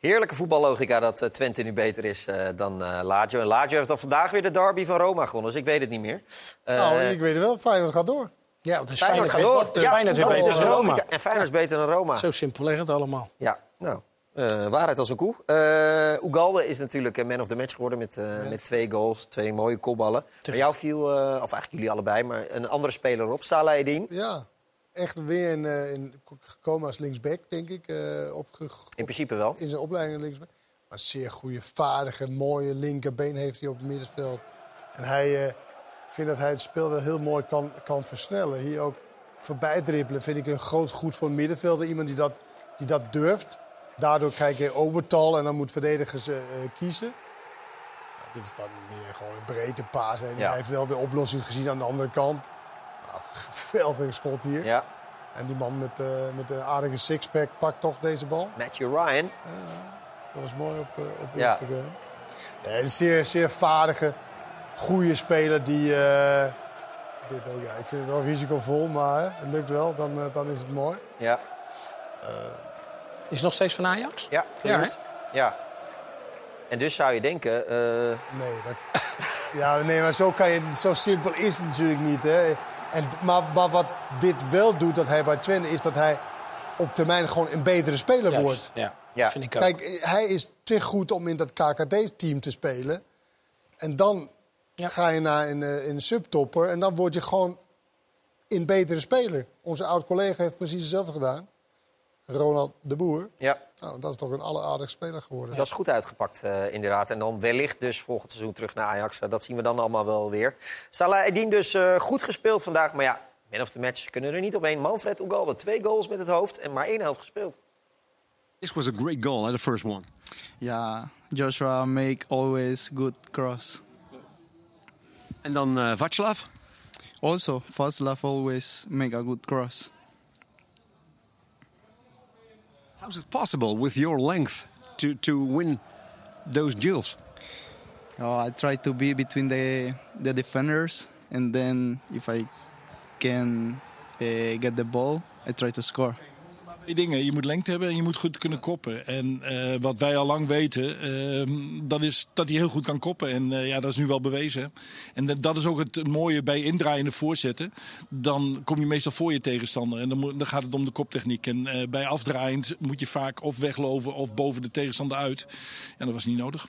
[SPEAKER 1] Heerlijke voetballogica dat eh, Twente nu beter is eh, dan eh, Lazio. En Lazio heeft dan vandaag weer de derby van Roma gewonnen, dus ik weet het niet meer. Eh,
[SPEAKER 4] nou, ik weet het wel. Feyenoord gaat door.
[SPEAKER 3] Ja, dus
[SPEAKER 1] Feyenoord gaat
[SPEAKER 3] Feyenoord,
[SPEAKER 1] door.
[SPEAKER 3] is-
[SPEAKER 1] Ja,
[SPEAKER 3] Feyenoord
[SPEAKER 1] is
[SPEAKER 3] beter dan Roma.
[SPEAKER 1] En Feyenoord is beter dan Roma.
[SPEAKER 3] Zo simpel ligt het allemaal.
[SPEAKER 1] Ja, nou, eh, waarheid als een koe. Uh, Ugalde is natuurlijk een man of the match geworden met, eh, met twee goals, twee mooie kopballen. Maar jou viel, of eigenlijk jullie allebei, maar een andere speler op, Salah.
[SPEAKER 4] Ja, echt weer in, in, gekomen als linksback, denk ik. opge-
[SPEAKER 1] In principe wel.
[SPEAKER 4] in zijn opleiding linksback. Maar zeer goede, vaardige, mooie linkerbeen heeft hij op het middenveld. En hij, eh, ik vind dat hij het spel wel heel mooi kan, kan versnellen. Hier ook voorbij dribbelen vind ik een groot goed voor een middenvelder. Iemand die dat, die dat durft. Daardoor krijg je overtal en dan moet verdedigers eh, eh, kiezen. Ja, dit is dan meer gewoon een breedte paas. En
[SPEAKER 1] Ja.
[SPEAKER 4] hij heeft wel de oplossing gezien aan de andere kant. Nou, *laughs* geweldig schot hier.
[SPEAKER 1] Ja.
[SPEAKER 4] En die man met, eh, met een aardige sixpack pakt toch deze bal.
[SPEAKER 1] Matthew Ryan.
[SPEAKER 4] Dat was mooi op, op. Instagram. Nee, een zeer, zeer vaardige, goede speler die... dit ook, ja, ik vind het wel risicovol, maar het lukt wel. Dan, dan is het mooi.
[SPEAKER 1] Ja.
[SPEAKER 3] Is nog steeds van Ajax?
[SPEAKER 1] Ja,
[SPEAKER 3] Ja,
[SPEAKER 1] ja. En dus zou je denken... eh,
[SPEAKER 4] Nee, dat, *laughs* ja, nee, maar zo, kan je, zo simpel is het natuurlijk niet. Hè. En, maar, maar wat dit wel doet, dat hij bij Twente, is dat hij op termijn gewoon een betere speler
[SPEAKER 3] Juist,
[SPEAKER 4] wordt.
[SPEAKER 3] ja.
[SPEAKER 1] Ja.
[SPEAKER 3] Vind ik ook.
[SPEAKER 4] Kijk, hij is te goed om in dat KKD-team te spelen. En dan ga je naar een, eh, een subtopper en dan word je gewoon een betere speler. Onze oud-collega heeft precies hetzelfde gedaan. Ronald de Boer.
[SPEAKER 1] ja,
[SPEAKER 4] Nou, dat is toch een alleraardig speler geworden.
[SPEAKER 1] dat is goed uitgepakt eh, inderdaad. En dan wellicht dus volgend seizoen terug naar Ajax. Eh, dat zien we dan allemaal wel weer. Salah Eddin dus eh, goed gespeeld vandaag. Maar ja, man of the match kunnen er niet omheen. Manfred Ugalde, twee goals met het hoofd en maar één helft gespeeld.
[SPEAKER 27] This was a great goal, the first one.
[SPEAKER 28] Yeah, Joshua make always good cross.
[SPEAKER 27] En dan uh, Václav.
[SPEAKER 28] Also, Vaslav always make a good cross.
[SPEAKER 27] How is it possible with your length to, to win those duels?
[SPEAKER 28] Oh, I try to be between the the defenders, and then if I can uh, get the ball, I try to score.
[SPEAKER 29] Twee dingen. Je moet lengte hebben en je moet goed kunnen koppen. En eh, wat wij al lang weten, ehm, dat is dat hij heel goed kan koppen. En eh, ja, dat is nu wel bewezen. En dat- dat is ook het mooie bij indraaiende voorzetten. Dan kom je meestal voor je tegenstander. En dan, moet, dan gaat het om de koptechniek. En eh, bij afdraaiend moet je vaak of weglopen of boven de tegenstander uit. En dat was niet nodig.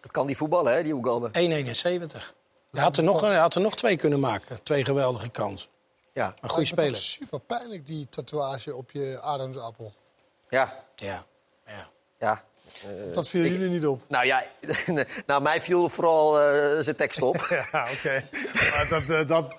[SPEAKER 1] Dat kan die voetballen, hè, die Ugalde.
[SPEAKER 3] 1,71. Hij had, er nog, hij had er nog twee kunnen maken. Twee geweldige kansen.
[SPEAKER 1] Ja.
[SPEAKER 3] Een goede speler.
[SPEAKER 4] Super pijnlijk, die tatoeage op je ademsappel.
[SPEAKER 1] Ja.
[SPEAKER 3] Ja.
[SPEAKER 1] Ja. Eh,
[SPEAKER 4] Dat viel
[SPEAKER 1] ik-
[SPEAKER 4] jullie niet op.
[SPEAKER 1] Nou ja, *laughs* nou, mij viel vooral eh, zijn tekst op. *laughs*
[SPEAKER 4] Ja, oké. Maar dat... eh, dat,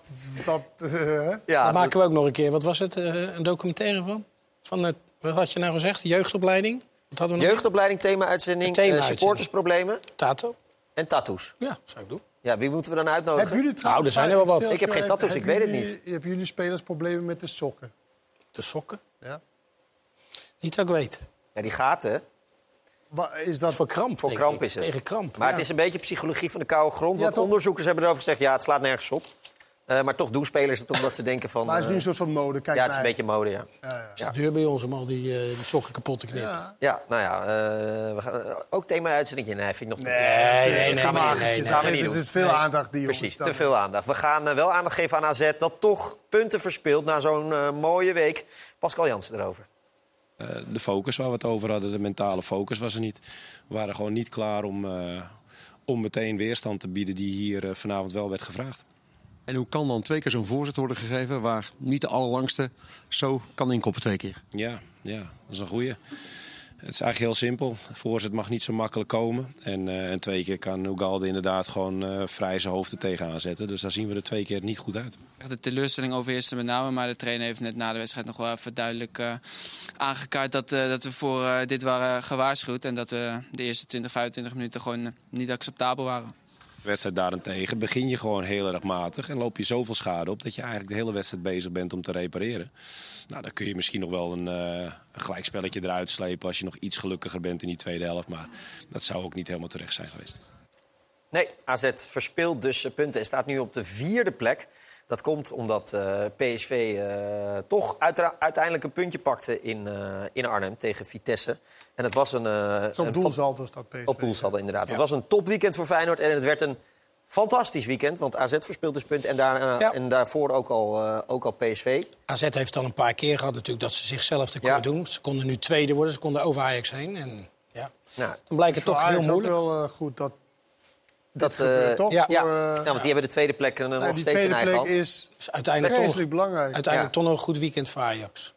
[SPEAKER 4] dat eh, hè?
[SPEAKER 1] Ja,
[SPEAKER 3] Daar
[SPEAKER 1] dat-
[SPEAKER 3] maken we ook nog een keer. Wat was het? een documentaire van? van het, wat had je nou gezegd? Jeugdopleiding? Wat hadden we nog?
[SPEAKER 1] Jeugdopleiding, thema-uitzending, eh, supportersproblemen
[SPEAKER 3] Tato?
[SPEAKER 1] en tattoos.
[SPEAKER 3] Ja, zou ik doen.
[SPEAKER 1] Ja, wie moeten we dan uitnodigen?
[SPEAKER 4] Hebben jullie
[SPEAKER 3] Nou, er zijn er wel wat.
[SPEAKER 1] Ik heb geen tattoos, ik weet het niet.
[SPEAKER 4] Hebben jullie spelers problemen met de sokken?
[SPEAKER 3] De sokken?
[SPEAKER 4] Ja.
[SPEAKER 3] Niet dat ik weet.
[SPEAKER 1] Ja, die gaten.
[SPEAKER 4] Wa- Is dat
[SPEAKER 3] voor kramp?
[SPEAKER 1] Voor kramp is het.
[SPEAKER 3] Tegen kramp.
[SPEAKER 1] Maar
[SPEAKER 3] ja.
[SPEAKER 1] het is een beetje psychologie van de koude grond. Want onderzoekers hebben erover gezegd... ja, het slaat nergens op. Eh, maar toch doen spelers het omdat ze denken van...
[SPEAKER 4] Maar het is nu
[SPEAKER 1] eh,
[SPEAKER 4] een soort van mode. Kijk
[SPEAKER 1] ja, het is een beetje mode, ja.
[SPEAKER 4] Ja, ja.
[SPEAKER 3] Het is de deur bij ons om al die, eh, die sokken kapot te knippen.
[SPEAKER 4] Ja.
[SPEAKER 1] Ja, nou ja, eh, we gaan, eh, ook thema-uitzending. Nee, vind ik nog
[SPEAKER 4] Nee,
[SPEAKER 1] niet.
[SPEAKER 3] nee, nee,
[SPEAKER 1] gaan we
[SPEAKER 3] nee,
[SPEAKER 1] niet doen.
[SPEAKER 3] nee.
[SPEAKER 1] Gaan we
[SPEAKER 4] Nee,
[SPEAKER 1] niet
[SPEAKER 4] dus
[SPEAKER 1] doen.
[SPEAKER 4] het is veel
[SPEAKER 3] Nee.
[SPEAKER 4] aandacht die.
[SPEAKER 1] Precies, te veel aandacht. We gaan eh, wel aandacht geven aan AZ dat toch punten verspeelt na zo'n eh, mooie week. Pascal Jansen erover.
[SPEAKER 30] Eh, de focus waar we het over hadden, de mentale focus was er niet. We waren gewoon niet klaar om, eh, om meteen weerstand te bieden die hier eh, vanavond wel werd gevraagd.
[SPEAKER 27] En hoe kan dan twee keer zo'n voorzet worden gegeven waar niet de allerlangste zo kan inkoppen twee keer?
[SPEAKER 30] Ja, ja, dat is een goeie. Het is eigenlijk heel simpel. Voorzet mag niet zo makkelijk komen. En, eh, en twee keer kan Ugalde inderdaad gewoon eh, vrij zijn hoofd er tegenaan zetten. Dus daar zien we er twee keer niet goed uit.
[SPEAKER 25] Echt de teleurstelling overheerste met name. Maar de trainer heeft net na de wedstrijd nog wel even duidelijk eh, aangekaart dat, eh, dat we voor eh, dit waren gewaarschuwd. En dat we de eerste 20, 25 minuten gewoon niet acceptabel waren.
[SPEAKER 30] De wedstrijd daarentegen begin je gewoon heel erg matig en loop je zoveel schade op dat je eigenlijk de hele wedstrijd bezig bent om te repareren. Nou, dan kun je misschien nog wel een, eh, een gelijkspelletje eruit slepen als je nog iets gelukkiger bent in die tweede helft. Maar dat zou ook niet helemaal terecht zijn geweest.
[SPEAKER 1] Nee, AZ verspeelt dus punten en staat nu op de vierde plek. Dat komt omdat eh, PSV eh, toch uiteindelijk een puntje pakte in, eh, in Arnhem tegen Vitesse. En het was een... eh,
[SPEAKER 4] Zo'n
[SPEAKER 1] een
[SPEAKER 4] doelsaldo staat PSV.
[SPEAKER 1] Op doelsaldo, inderdaad. Het was een topweekend voor Feyenoord en het werd een fantastisch weekend. Want AZ verspeelt dus punten en, daar,
[SPEAKER 3] Ja.
[SPEAKER 1] en daarvoor ook al, eh, ook al PSV.
[SPEAKER 3] AZ heeft al een paar keer gehad natuurlijk dat ze zichzelf tekort
[SPEAKER 1] Ja.
[SPEAKER 3] doen. Ze konden nu tweede worden, ze konden over Ajax heen. En ja,
[SPEAKER 1] Nou,
[SPEAKER 3] dan blijkt het
[SPEAKER 4] Voor
[SPEAKER 3] toch
[SPEAKER 4] Ajax
[SPEAKER 3] heel
[SPEAKER 4] ook
[SPEAKER 3] moeilijk.
[SPEAKER 4] wel eh, goed dat
[SPEAKER 1] dat, eh,
[SPEAKER 4] toch?
[SPEAKER 1] Ja,
[SPEAKER 4] Voor,
[SPEAKER 1] ja.
[SPEAKER 4] eh,
[SPEAKER 1] Ja, want die hebben de tweede plek eh, nog
[SPEAKER 4] Nee, die
[SPEAKER 1] steeds in
[SPEAKER 4] tweede
[SPEAKER 1] eigen
[SPEAKER 4] plek
[SPEAKER 1] hand.
[SPEAKER 4] is
[SPEAKER 3] Dus uiteindelijk
[SPEAKER 4] vreselijk belangrijk.
[SPEAKER 3] uiteindelijk
[SPEAKER 1] Ja.
[SPEAKER 3] toch nog een goed weekend voor Ajax.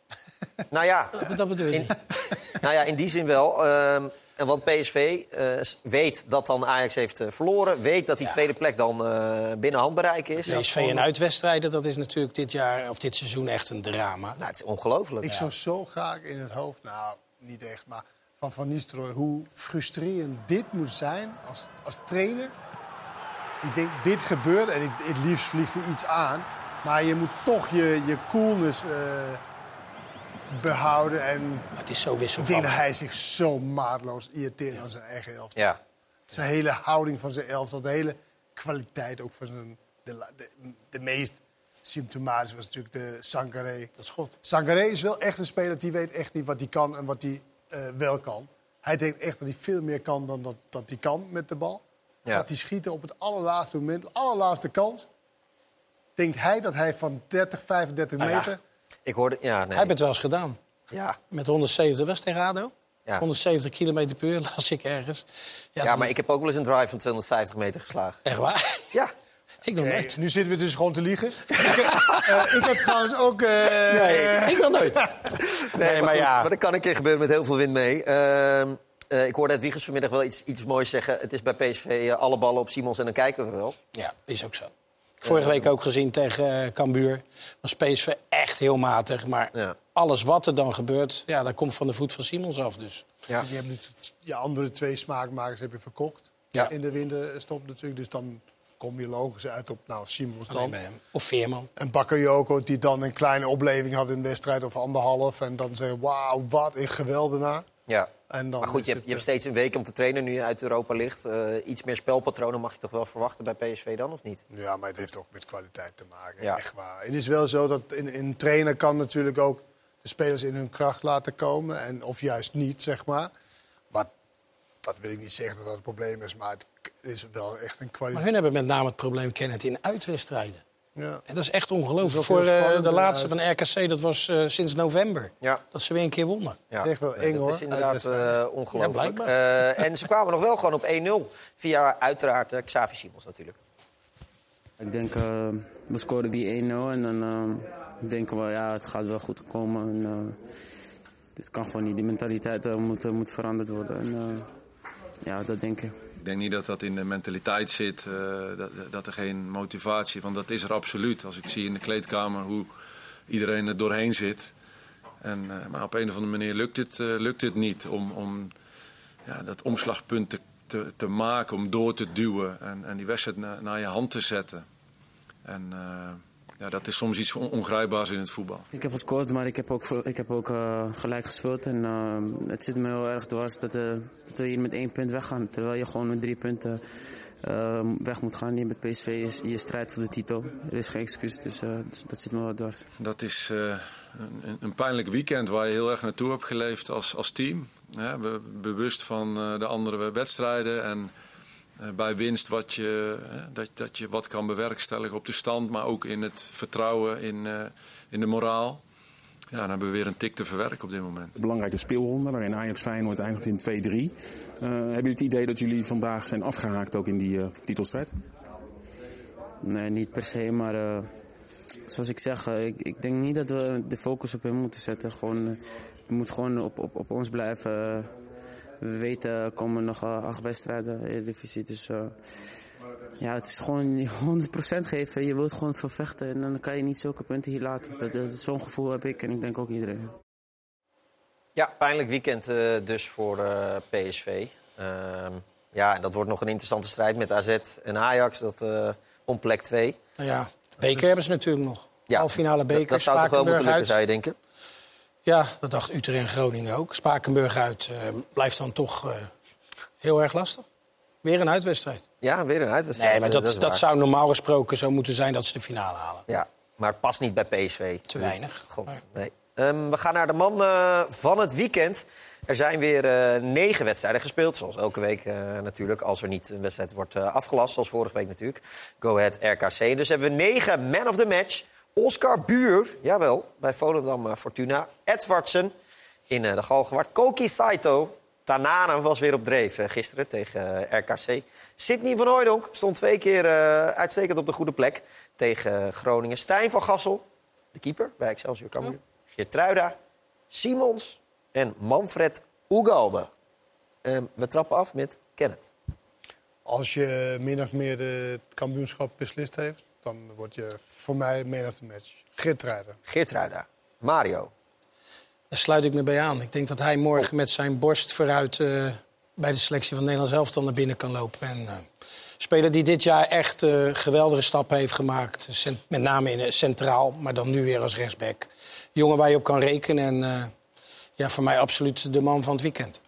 [SPEAKER 3] *laughs*
[SPEAKER 1] Nou ja,
[SPEAKER 3] Dat bedoel je
[SPEAKER 1] in, *laughs* nou ja, in die zin wel. Ehm, en want PSV eh, weet dat dan Ajax heeft eh, verloren. Weet dat die tweede plek dan eh, binnen handbereik is.
[SPEAKER 3] PSV en uitwedstrijden, dat is natuurlijk dit jaar of dit seizoen echt een drama.
[SPEAKER 1] Nou, het is ongelooflijk.
[SPEAKER 4] Ik zou zo graag in het hoofd, nou niet echt, maar van Van Nistelrooy, hoe frustrerend dit moet zijn als, als trainer. Ik denk, dit gebeurt en ik, het liefst vliegt er iets aan. Maar je moet toch je, je coolness eh, behouden. En
[SPEAKER 3] het is zo
[SPEAKER 4] ik denk
[SPEAKER 3] wisselvallig.
[SPEAKER 4] dat hij zich zo maatloos irriteert aan zijn eigen elftal.
[SPEAKER 1] Ja.
[SPEAKER 4] Zijn hele houding van zijn elftal, de hele kwaliteit ook van zijn... De, de, de meest symptomatische was natuurlijk de Sangaré.
[SPEAKER 3] Dat schot.
[SPEAKER 4] Sangaré is wel echt een speler die weet echt niet wat hij kan en wat hij eh, wel kan. Hij denkt echt dat hij veel meer kan dan dat, dat hij kan met de bal.
[SPEAKER 1] Ja.
[SPEAKER 4] Gaat hij schieten op het allerlaatste moment, de allerlaatste kans. Denkt hij dat hij van 30, 35
[SPEAKER 3] Nou ja.
[SPEAKER 4] meter...
[SPEAKER 1] Ik hoorde... Ja, nee.
[SPEAKER 3] Hij heeft het wel eens gedaan.
[SPEAKER 1] Ja.
[SPEAKER 3] Met 170 was tegen ADO.
[SPEAKER 1] Ja.
[SPEAKER 3] 170 km per uur *laughs* las ik ergens.
[SPEAKER 1] Ja,
[SPEAKER 3] dan-
[SPEAKER 1] maar ik heb ook wel eens een drive van 250 meter geslagen.
[SPEAKER 3] Echt waar?
[SPEAKER 1] Ja. *laughs*
[SPEAKER 3] Ik nog
[SPEAKER 4] Nee,
[SPEAKER 3] nooit.
[SPEAKER 4] nu zitten we dus gewoon te liegen. *laughs* ik, heb, eh, ik heb trouwens ook... eh,
[SPEAKER 1] Nee,
[SPEAKER 3] Ik nog nooit.
[SPEAKER 1] Nee, maar,
[SPEAKER 3] ja.
[SPEAKER 1] maar dat kan een keer gebeuren met heel veel wind mee. Ehm, eh, ik hoorde het Wiegers vanmiddag wel iets, iets moois zeggen. Het is bij PSV eh, alle ballen op Simons en dan kijken we wel.
[SPEAKER 3] Ja, is ook zo. Vorige week ook gezien tegen eh, Cambuur. Was PSV echt heel matig. Maar
[SPEAKER 1] Ja.
[SPEAKER 3] alles wat er dan gebeurt, ja, dat komt van de voet van Simons af. Dus.
[SPEAKER 1] Ja.
[SPEAKER 4] Je hebt nu je andere twee smaakmakers heb je verkocht.
[SPEAKER 1] Ja.
[SPEAKER 4] In de winterstop natuurlijk. Dus dan kom je logisch uit op nou, Simons dan.
[SPEAKER 3] bij hem. Of Veerman.
[SPEAKER 4] En Bakayoko die dan een kleine opleving had in de wedstrijd of anderhalf. En dan zeggen, wauw, wat een geweldenaar.
[SPEAKER 1] Ja.
[SPEAKER 4] En dan
[SPEAKER 1] Maar goed, je hebt,
[SPEAKER 4] het,
[SPEAKER 1] je hebt
[SPEAKER 4] eh,
[SPEAKER 1] steeds een week om te trainen nu je uit Europa ligt. Eh, iets meer spelpatronen mag je toch wel verwachten bij PSV dan, of niet?
[SPEAKER 4] Ja, maar het heeft ook met kwaliteit te maken.
[SPEAKER 1] Ja.
[SPEAKER 4] Echt waar. Het is wel zo dat in, in een trainer kan natuurlijk ook de spelers in hun kracht laten komen. En, of juist niet, zeg maar. Maar dat wil ik niet zeggen dat dat het probleem is. Maar het is wel echt een
[SPEAKER 3] Maar
[SPEAKER 4] kwaliteit.
[SPEAKER 3] hun hebben met name het probleem Kenneth in uitwedstrijden.
[SPEAKER 4] Ja.
[SPEAKER 3] En dat is echt
[SPEAKER 4] Dat
[SPEAKER 3] ongelooflijk.
[SPEAKER 4] is
[SPEAKER 3] Voor eh, de laatste
[SPEAKER 4] uit-
[SPEAKER 3] van RKC, dat was eh, sinds november.
[SPEAKER 1] Ja.
[SPEAKER 3] Dat ze weer een keer wonnen.
[SPEAKER 1] Ja.
[SPEAKER 4] Zeg wel eng,
[SPEAKER 1] dat
[SPEAKER 4] hoor,
[SPEAKER 1] is inderdaad eh, ongelooflijk.
[SPEAKER 3] Ja,
[SPEAKER 1] Eh, en *laughs* ze kwamen nog wel gewoon op 1-0. Via uiteraard Xavi Simons natuurlijk.
[SPEAKER 25] Ik denk, eh, we scoren die 1-0 en dan denken we, ja, het gaat wel goed komen. En, eh, dit kan gewoon niet. Die mentaliteit moet, moet veranderd worden. En, eh, ja, dat denk ik.
[SPEAKER 26] Denk niet dat dat in de mentaliteit zit, eh, dat, dat er geen motivatie, want dat is er absoluut. Als ik zie in de kleedkamer hoe iedereen er doorheen zit. En, eh, maar op een of andere manier lukt het, eh, lukt het niet om, om ja, dat omslagpunt te, te, maken, om door te duwen en, en die wedstrijd na- naar je hand te zetten. En ja, dat is soms iets on- ongrijpbaars in het voetbal.
[SPEAKER 25] Ik heb gescoord, maar ik heb ook, ik heb ook eh, gelijk gespeeld. En eh, het zit me heel erg dwars dat, eh, dat we hier met één punt weggaan. Terwijl je gewoon met drie punten weg moet gaan. Hier met PSV is je strijdt voor de titel. Er is geen excuus, dus, dus dat zit me wel dwars.
[SPEAKER 26] Dat is een, een- pijnlijk weekend waar je heel erg naartoe hebt geleefd als, als team. Hè, we, bewust van de andere wedstrijden en bij winst wat je, eh, dat, dat je wat kan bewerkstelligen op de stand, maar ook in het vertrouwen in, eh, in de moraal. Ja, dan hebben we weer een tik te verwerken op dit moment.
[SPEAKER 31] Een belangrijke speelronde waarin Ajax Feyenoord eindigt in 2-3. Eh, hebben jullie het idee dat jullie vandaag zijn afgehaakt ook in die eh, titelstrijd?
[SPEAKER 25] Nee, niet per se, maar eh, zoals ik zeg, eh, ik, ik denk niet dat we de focus op hem moeten zetten. Gewoon, eh, we moeten gewoon op, op, op ons blijven. We weten, er komen nog eh, acht wedstrijden in de divisie. Dus eh, ja, het is gewoon *laughs* 100% geven. Je wilt gewoon veel vechten en dan kan je niet zulke punten hier laten. Dat, dat, Zo'n gevoel heb ik en ik denk ook iedereen.
[SPEAKER 1] Ja, pijnlijk weekend eh, dus voor eh, PSV. Ehm, ja, en dat wordt nog een interessante strijd met AZ en Ajax. Dat eh, om plek 2.
[SPEAKER 3] Nou ja, beker hebben ze natuurlijk nog.
[SPEAKER 1] Ja,
[SPEAKER 3] beker,
[SPEAKER 1] Dat zou toch wel moeten lukken,
[SPEAKER 3] uit.
[SPEAKER 1] zou je denken?
[SPEAKER 3] Ja, dat dacht Utrecht en Groningen ook. Spakenburg uit eh, blijft dan toch eh, heel erg lastig. Weer een uitwedstrijd.
[SPEAKER 1] Ja, weer een uitwedstrijd.
[SPEAKER 3] Nee, maar dat, dat, zou normaal gesproken zo moeten zijn dat ze de finale halen.
[SPEAKER 1] Ja, maar het past niet bij PSV.
[SPEAKER 3] Te weinig.
[SPEAKER 1] God, nee. Ehm, we gaan naar de man eh, van het weekend. Er zijn weer negen wedstrijden gespeeld. Zoals elke week natuurlijk. Als er niet een wedstrijd wordt afgelast. Zoals vorige week natuurlijk. Go Ahead RKC. Dus hebben we negen man of the match. Oscar Buur, jawel, bij Volendam eh, Fortuna. Edwardsen in eh, de Galgenwaard. Koki Saito. Tanana was weer op dreef eh, gisteren tegen RKC. Sidney van Hooijdonk stond twee keer uitstekend op de goede plek tegen Groningen. Stijn van Gassel, de keeper bij Excelsior Cambuur. Geertruida, Simons en Manfred Ugalde. Ehm, we trappen af met Kenneth.
[SPEAKER 4] Als je min of meer de- het kampioenschap beslist heeft, dan word je voor mij man of the match. Geertruiden.
[SPEAKER 1] Geertruida. Mario.
[SPEAKER 3] Daar sluit ik me bij aan. Ik denk dat hij morgen met zijn borst vooruit eh, bij de selectie van Nederland zelf dan naar binnen kan lopen. En, eh, speler die dit jaar echt eh, geweldige stappen heeft gemaakt. Cent- met name in, centraal, maar dan nu weer als rechtsback. Jongen waar je op kan rekenen. En eh, ja, voor mij absoluut de man van het weekend.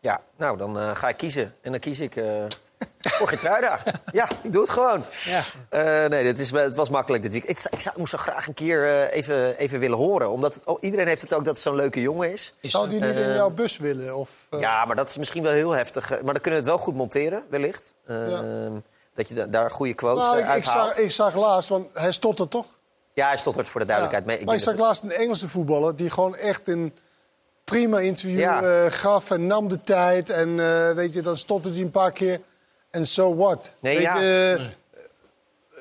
[SPEAKER 1] Ja, nou, dan eh, ga ik kiezen. En dan kies ik eh *laughs* voor Geertruida. ja, ik doe het gewoon.
[SPEAKER 3] Ja.
[SPEAKER 1] Eh, nee, dit is, het was makkelijk dit weekend. Ik, zou- ik, zou, ik moest zo graag een keer eh, even, even willen horen. Omdat het, oh, iedereen heeft het ook dat het zo'n leuke jongen is.
[SPEAKER 4] Zou die niet in
[SPEAKER 1] Eh,
[SPEAKER 4] jouw bus willen? Of, eh,
[SPEAKER 1] Ja, maar dat is misschien wel heel heftig. Maar dan kunnen we het wel goed monteren, wellicht. Ehm, Dat je da- daar goede quotes
[SPEAKER 4] nou,
[SPEAKER 1] eh,
[SPEAKER 4] ik, ik,
[SPEAKER 1] uithaalt.
[SPEAKER 4] zag, ik zag laatst, want hij stottert toch?
[SPEAKER 1] Ja, hij stottert voor de duidelijkheid.
[SPEAKER 4] Ja.
[SPEAKER 1] mee. Ik
[SPEAKER 4] maar ik zag
[SPEAKER 1] dat-
[SPEAKER 4] laatst een Engelse voetballer die gewoon echt een prima interview
[SPEAKER 1] Ja.
[SPEAKER 4] gaf en nam de tijd. En eh, weet je, dan stotterde hij een paar keer. En so what?
[SPEAKER 1] Nee,
[SPEAKER 4] weet
[SPEAKER 1] ja.
[SPEAKER 4] je, eh,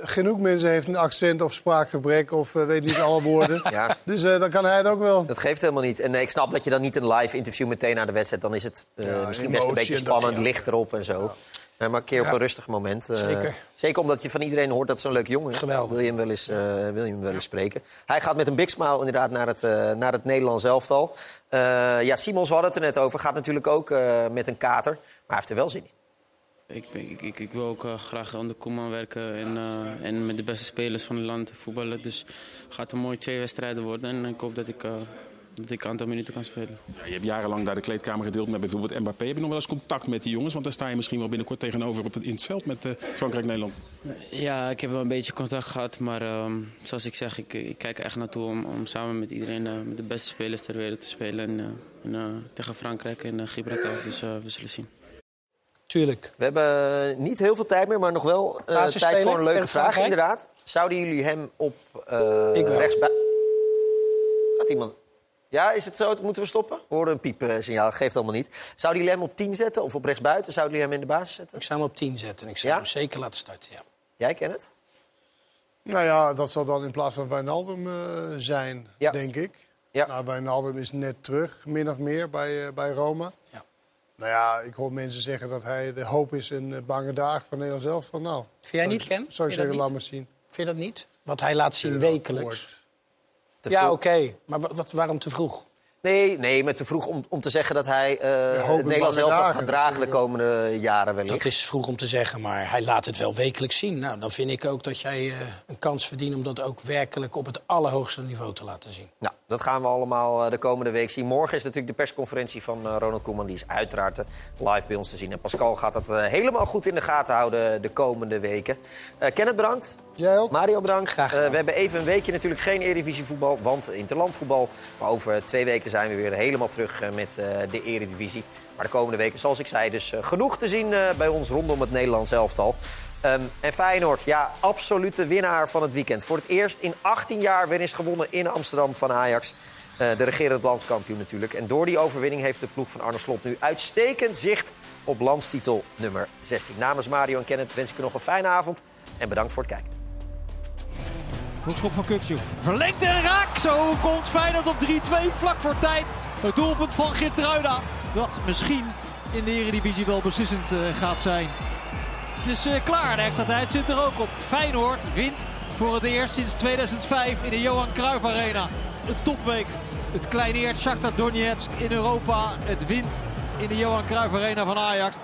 [SPEAKER 4] Genoeg mensen heeft een accent of spraakgebrek of eh, weet niet alle woorden. *laughs*
[SPEAKER 1] Ja.
[SPEAKER 4] Dus eh, dan kan hij het ook wel.
[SPEAKER 1] Dat geeft helemaal niet. En eh, ik snap dat je dan niet een live interview meteen na de wedstrijd... dan is het eh,
[SPEAKER 4] Ja,
[SPEAKER 1] misschien best een beetje
[SPEAKER 4] dat,
[SPEAKER 1] spannend,
[SPEAKER 4] ja.
[SPEAKER 1] licht erop en zo. Maar een keer op
[SPEAKER 3] Ja.
[SPEAKER 1] een rustig moment. eh,
[SPEAKER 3] Zeker.
[SPEAKER 1] Zeker omdat je van iedereen hoort dat het zo'n leuke jongen is.
[SPEAKER 3] Geweldig.
[SPEAKER 1] Wil je hem wel eens, eh, wil je hem wel eens spreken. Hij gaat met een big smile inderdaad naar het, eh, naar het Nederlands elftal. Eh, ja, Simons, hadden het er net over. Gaat natuurlijk ook eh, met een kater. Maar hij heeft er wel zin in.
[SPEAKER 25] Ik, ik, ik, ik wil ook eh, graag onder Koeman werken en, eh, en met de beste spelers van het land voetballen. Dus het gaat een mooi twee wedstrijden worden en ik hoop dat ik, eh, dat ik een aantal minuten kan spelen.
[SPEAKER 31] Ja, je hebt jarenlang daar de kleedkamer gedeeld met bijvoorbeeld Mbappé. Heb je nog wel eens contact met die jongens? Want daar sta je misschien wel binnenkort tegenover op het, in het veld met Frankrijk-Nederland.
[SPEAKER 25] Ja, ik heb wel een beetje contact gehad, maar ehm, zoals ik zeg, ik, ik kijk er echt naartoe om, om samen met iedereen, met de beste spelers ter wereld te spelen. En, en, tegen Frankrijk en Gibraltar, dus we zullen zien.
[SPEAKER 3] Tuurlijk.
[SPEAKER 1] We hebben niet heel veel tijd meer, maar nog wel eh, tijd voor een leuke vraag.
[SPEAKER 3] Frankrijk?
[SPEAKER 1] Inderdaad. Zouden jullie hem op eh
[SPEAKER 3] Ik wel.
[SPEAKER 1] rechtsbui... Gaat iemand... Ja, is het zo? Moeten we stoppen? We horen een piepsignaal, geeft allemaal niet. Zouden jullie hem op 10 zetten of op rechtsbuiten? Zouden jullie hem in de basis zetten?
[SPEAKER 3] Ik zou hem op 10 zetten en ik zou
[SPEAKER 1] Ja?
[SPEAKER 3] hem zeker laten starten. Ja.
[SPEAKER 1] Jij kent het?
[SPEAKER 4] Nou ja, dat zal dan in plaats van Wijnaldum eh, zijn,
[SPEAKER 1] Ja.
[SPEAKER 4] denk ik.
[SPEAKER 1] Ja.
[SPEAKER 4] Nou, Wijnaldum is net terug, min of meer, bij, eh, bij Roma.
[SPEAKER 3] Ja.
[SPEAKER 4] Nou ja, ik hoor mensen zeggen dat hij de hoop is in eh, bange dagen van Nederland zelf. Van, nou,
[SPEAKER 3] Vind jij niet, Ken?
[SPEAKER 4] Zou ik zeggen, laat maar zien.
[SPEAKER 3] Vind je dat niet? Wat hij laat zien wekelijks. Ja, oké. Maar wat, wat, waarom te vroeg?
[SPEAKER 1] Nee, nee, maar te vroeg om, om te zeggen dat hij
[SPEAKER 3] hoop
[SPEAKER 1] het Nederlands
[SPEAKER 3] dagen
[SPEAKER 1] gaat dragen de komende jaren wellicht.
[SPEAKER 3] Dat is vroeg om te zeggen, maar hij laat het wel wekelijks zien. Nou, dan vind ik ook dat jij eh, een kans verdient om dat ook werkelijk op het allerhoogste niveau te laten zien.
[SPEAKER 1] Nou, dat gaan we allemaal eh, de komende week zien. Morgen is natuurlijk de persconferentie van Ronald Koeman. Die is uiteraard live bij ons te zien. En Pascal gaat dat helemaal goed in de gaten houden de komende weken. Kenneth bedankt.
[SPEAKER 4] Jij ook.
[SPEAKER 1] Mario bedankt.
[SPEAKER 3] Graag
[SPEAKER 1] Eh, we hebben even een weekje natuurlijk geen Eredivisie voetbal, want interlandvoetbal. Maar over twee weken zijn we weer helemaal terug eh, met eh, de Eredivisie. Maar de komende weken, zoals ik zei, dus genoeg te zien bij ons rondom het Nederlands elftal. Ehm, en Feyenoord, ja, absolute winnaar van het weekend. Voor het eerst in 18 jaar weer eens gewonnen in Amsterdam van Ajax. De regerend landskampioen natuurlijk. En door die overwinning heeft de ploeg van Arne Slot nu uitstekend zicht op landstitel nummer 16. Namens Mario en Kenneth wens ik u nog een fijne avond en bedankt voor het kijken.
[SPEAKER 2] Hoekschop van Kukju. Verlengt en raak. Zo komt Feyenoord op 3-2 vlak voor tijd. Het doelpunt van Geertruida. Dat misschien in de Eredivisie wel beslissend eh, gaat zijn. Het is eh, klaar. De extra tijd zit er ook op. Feyenoord wint voor het eerst sinds 2005 in de Johan Cruijff Arena. Een topweek. Het kleineert Shakhtar Donetsk in Europa. Het wint in de Johan Cruijff Arena van Ajax.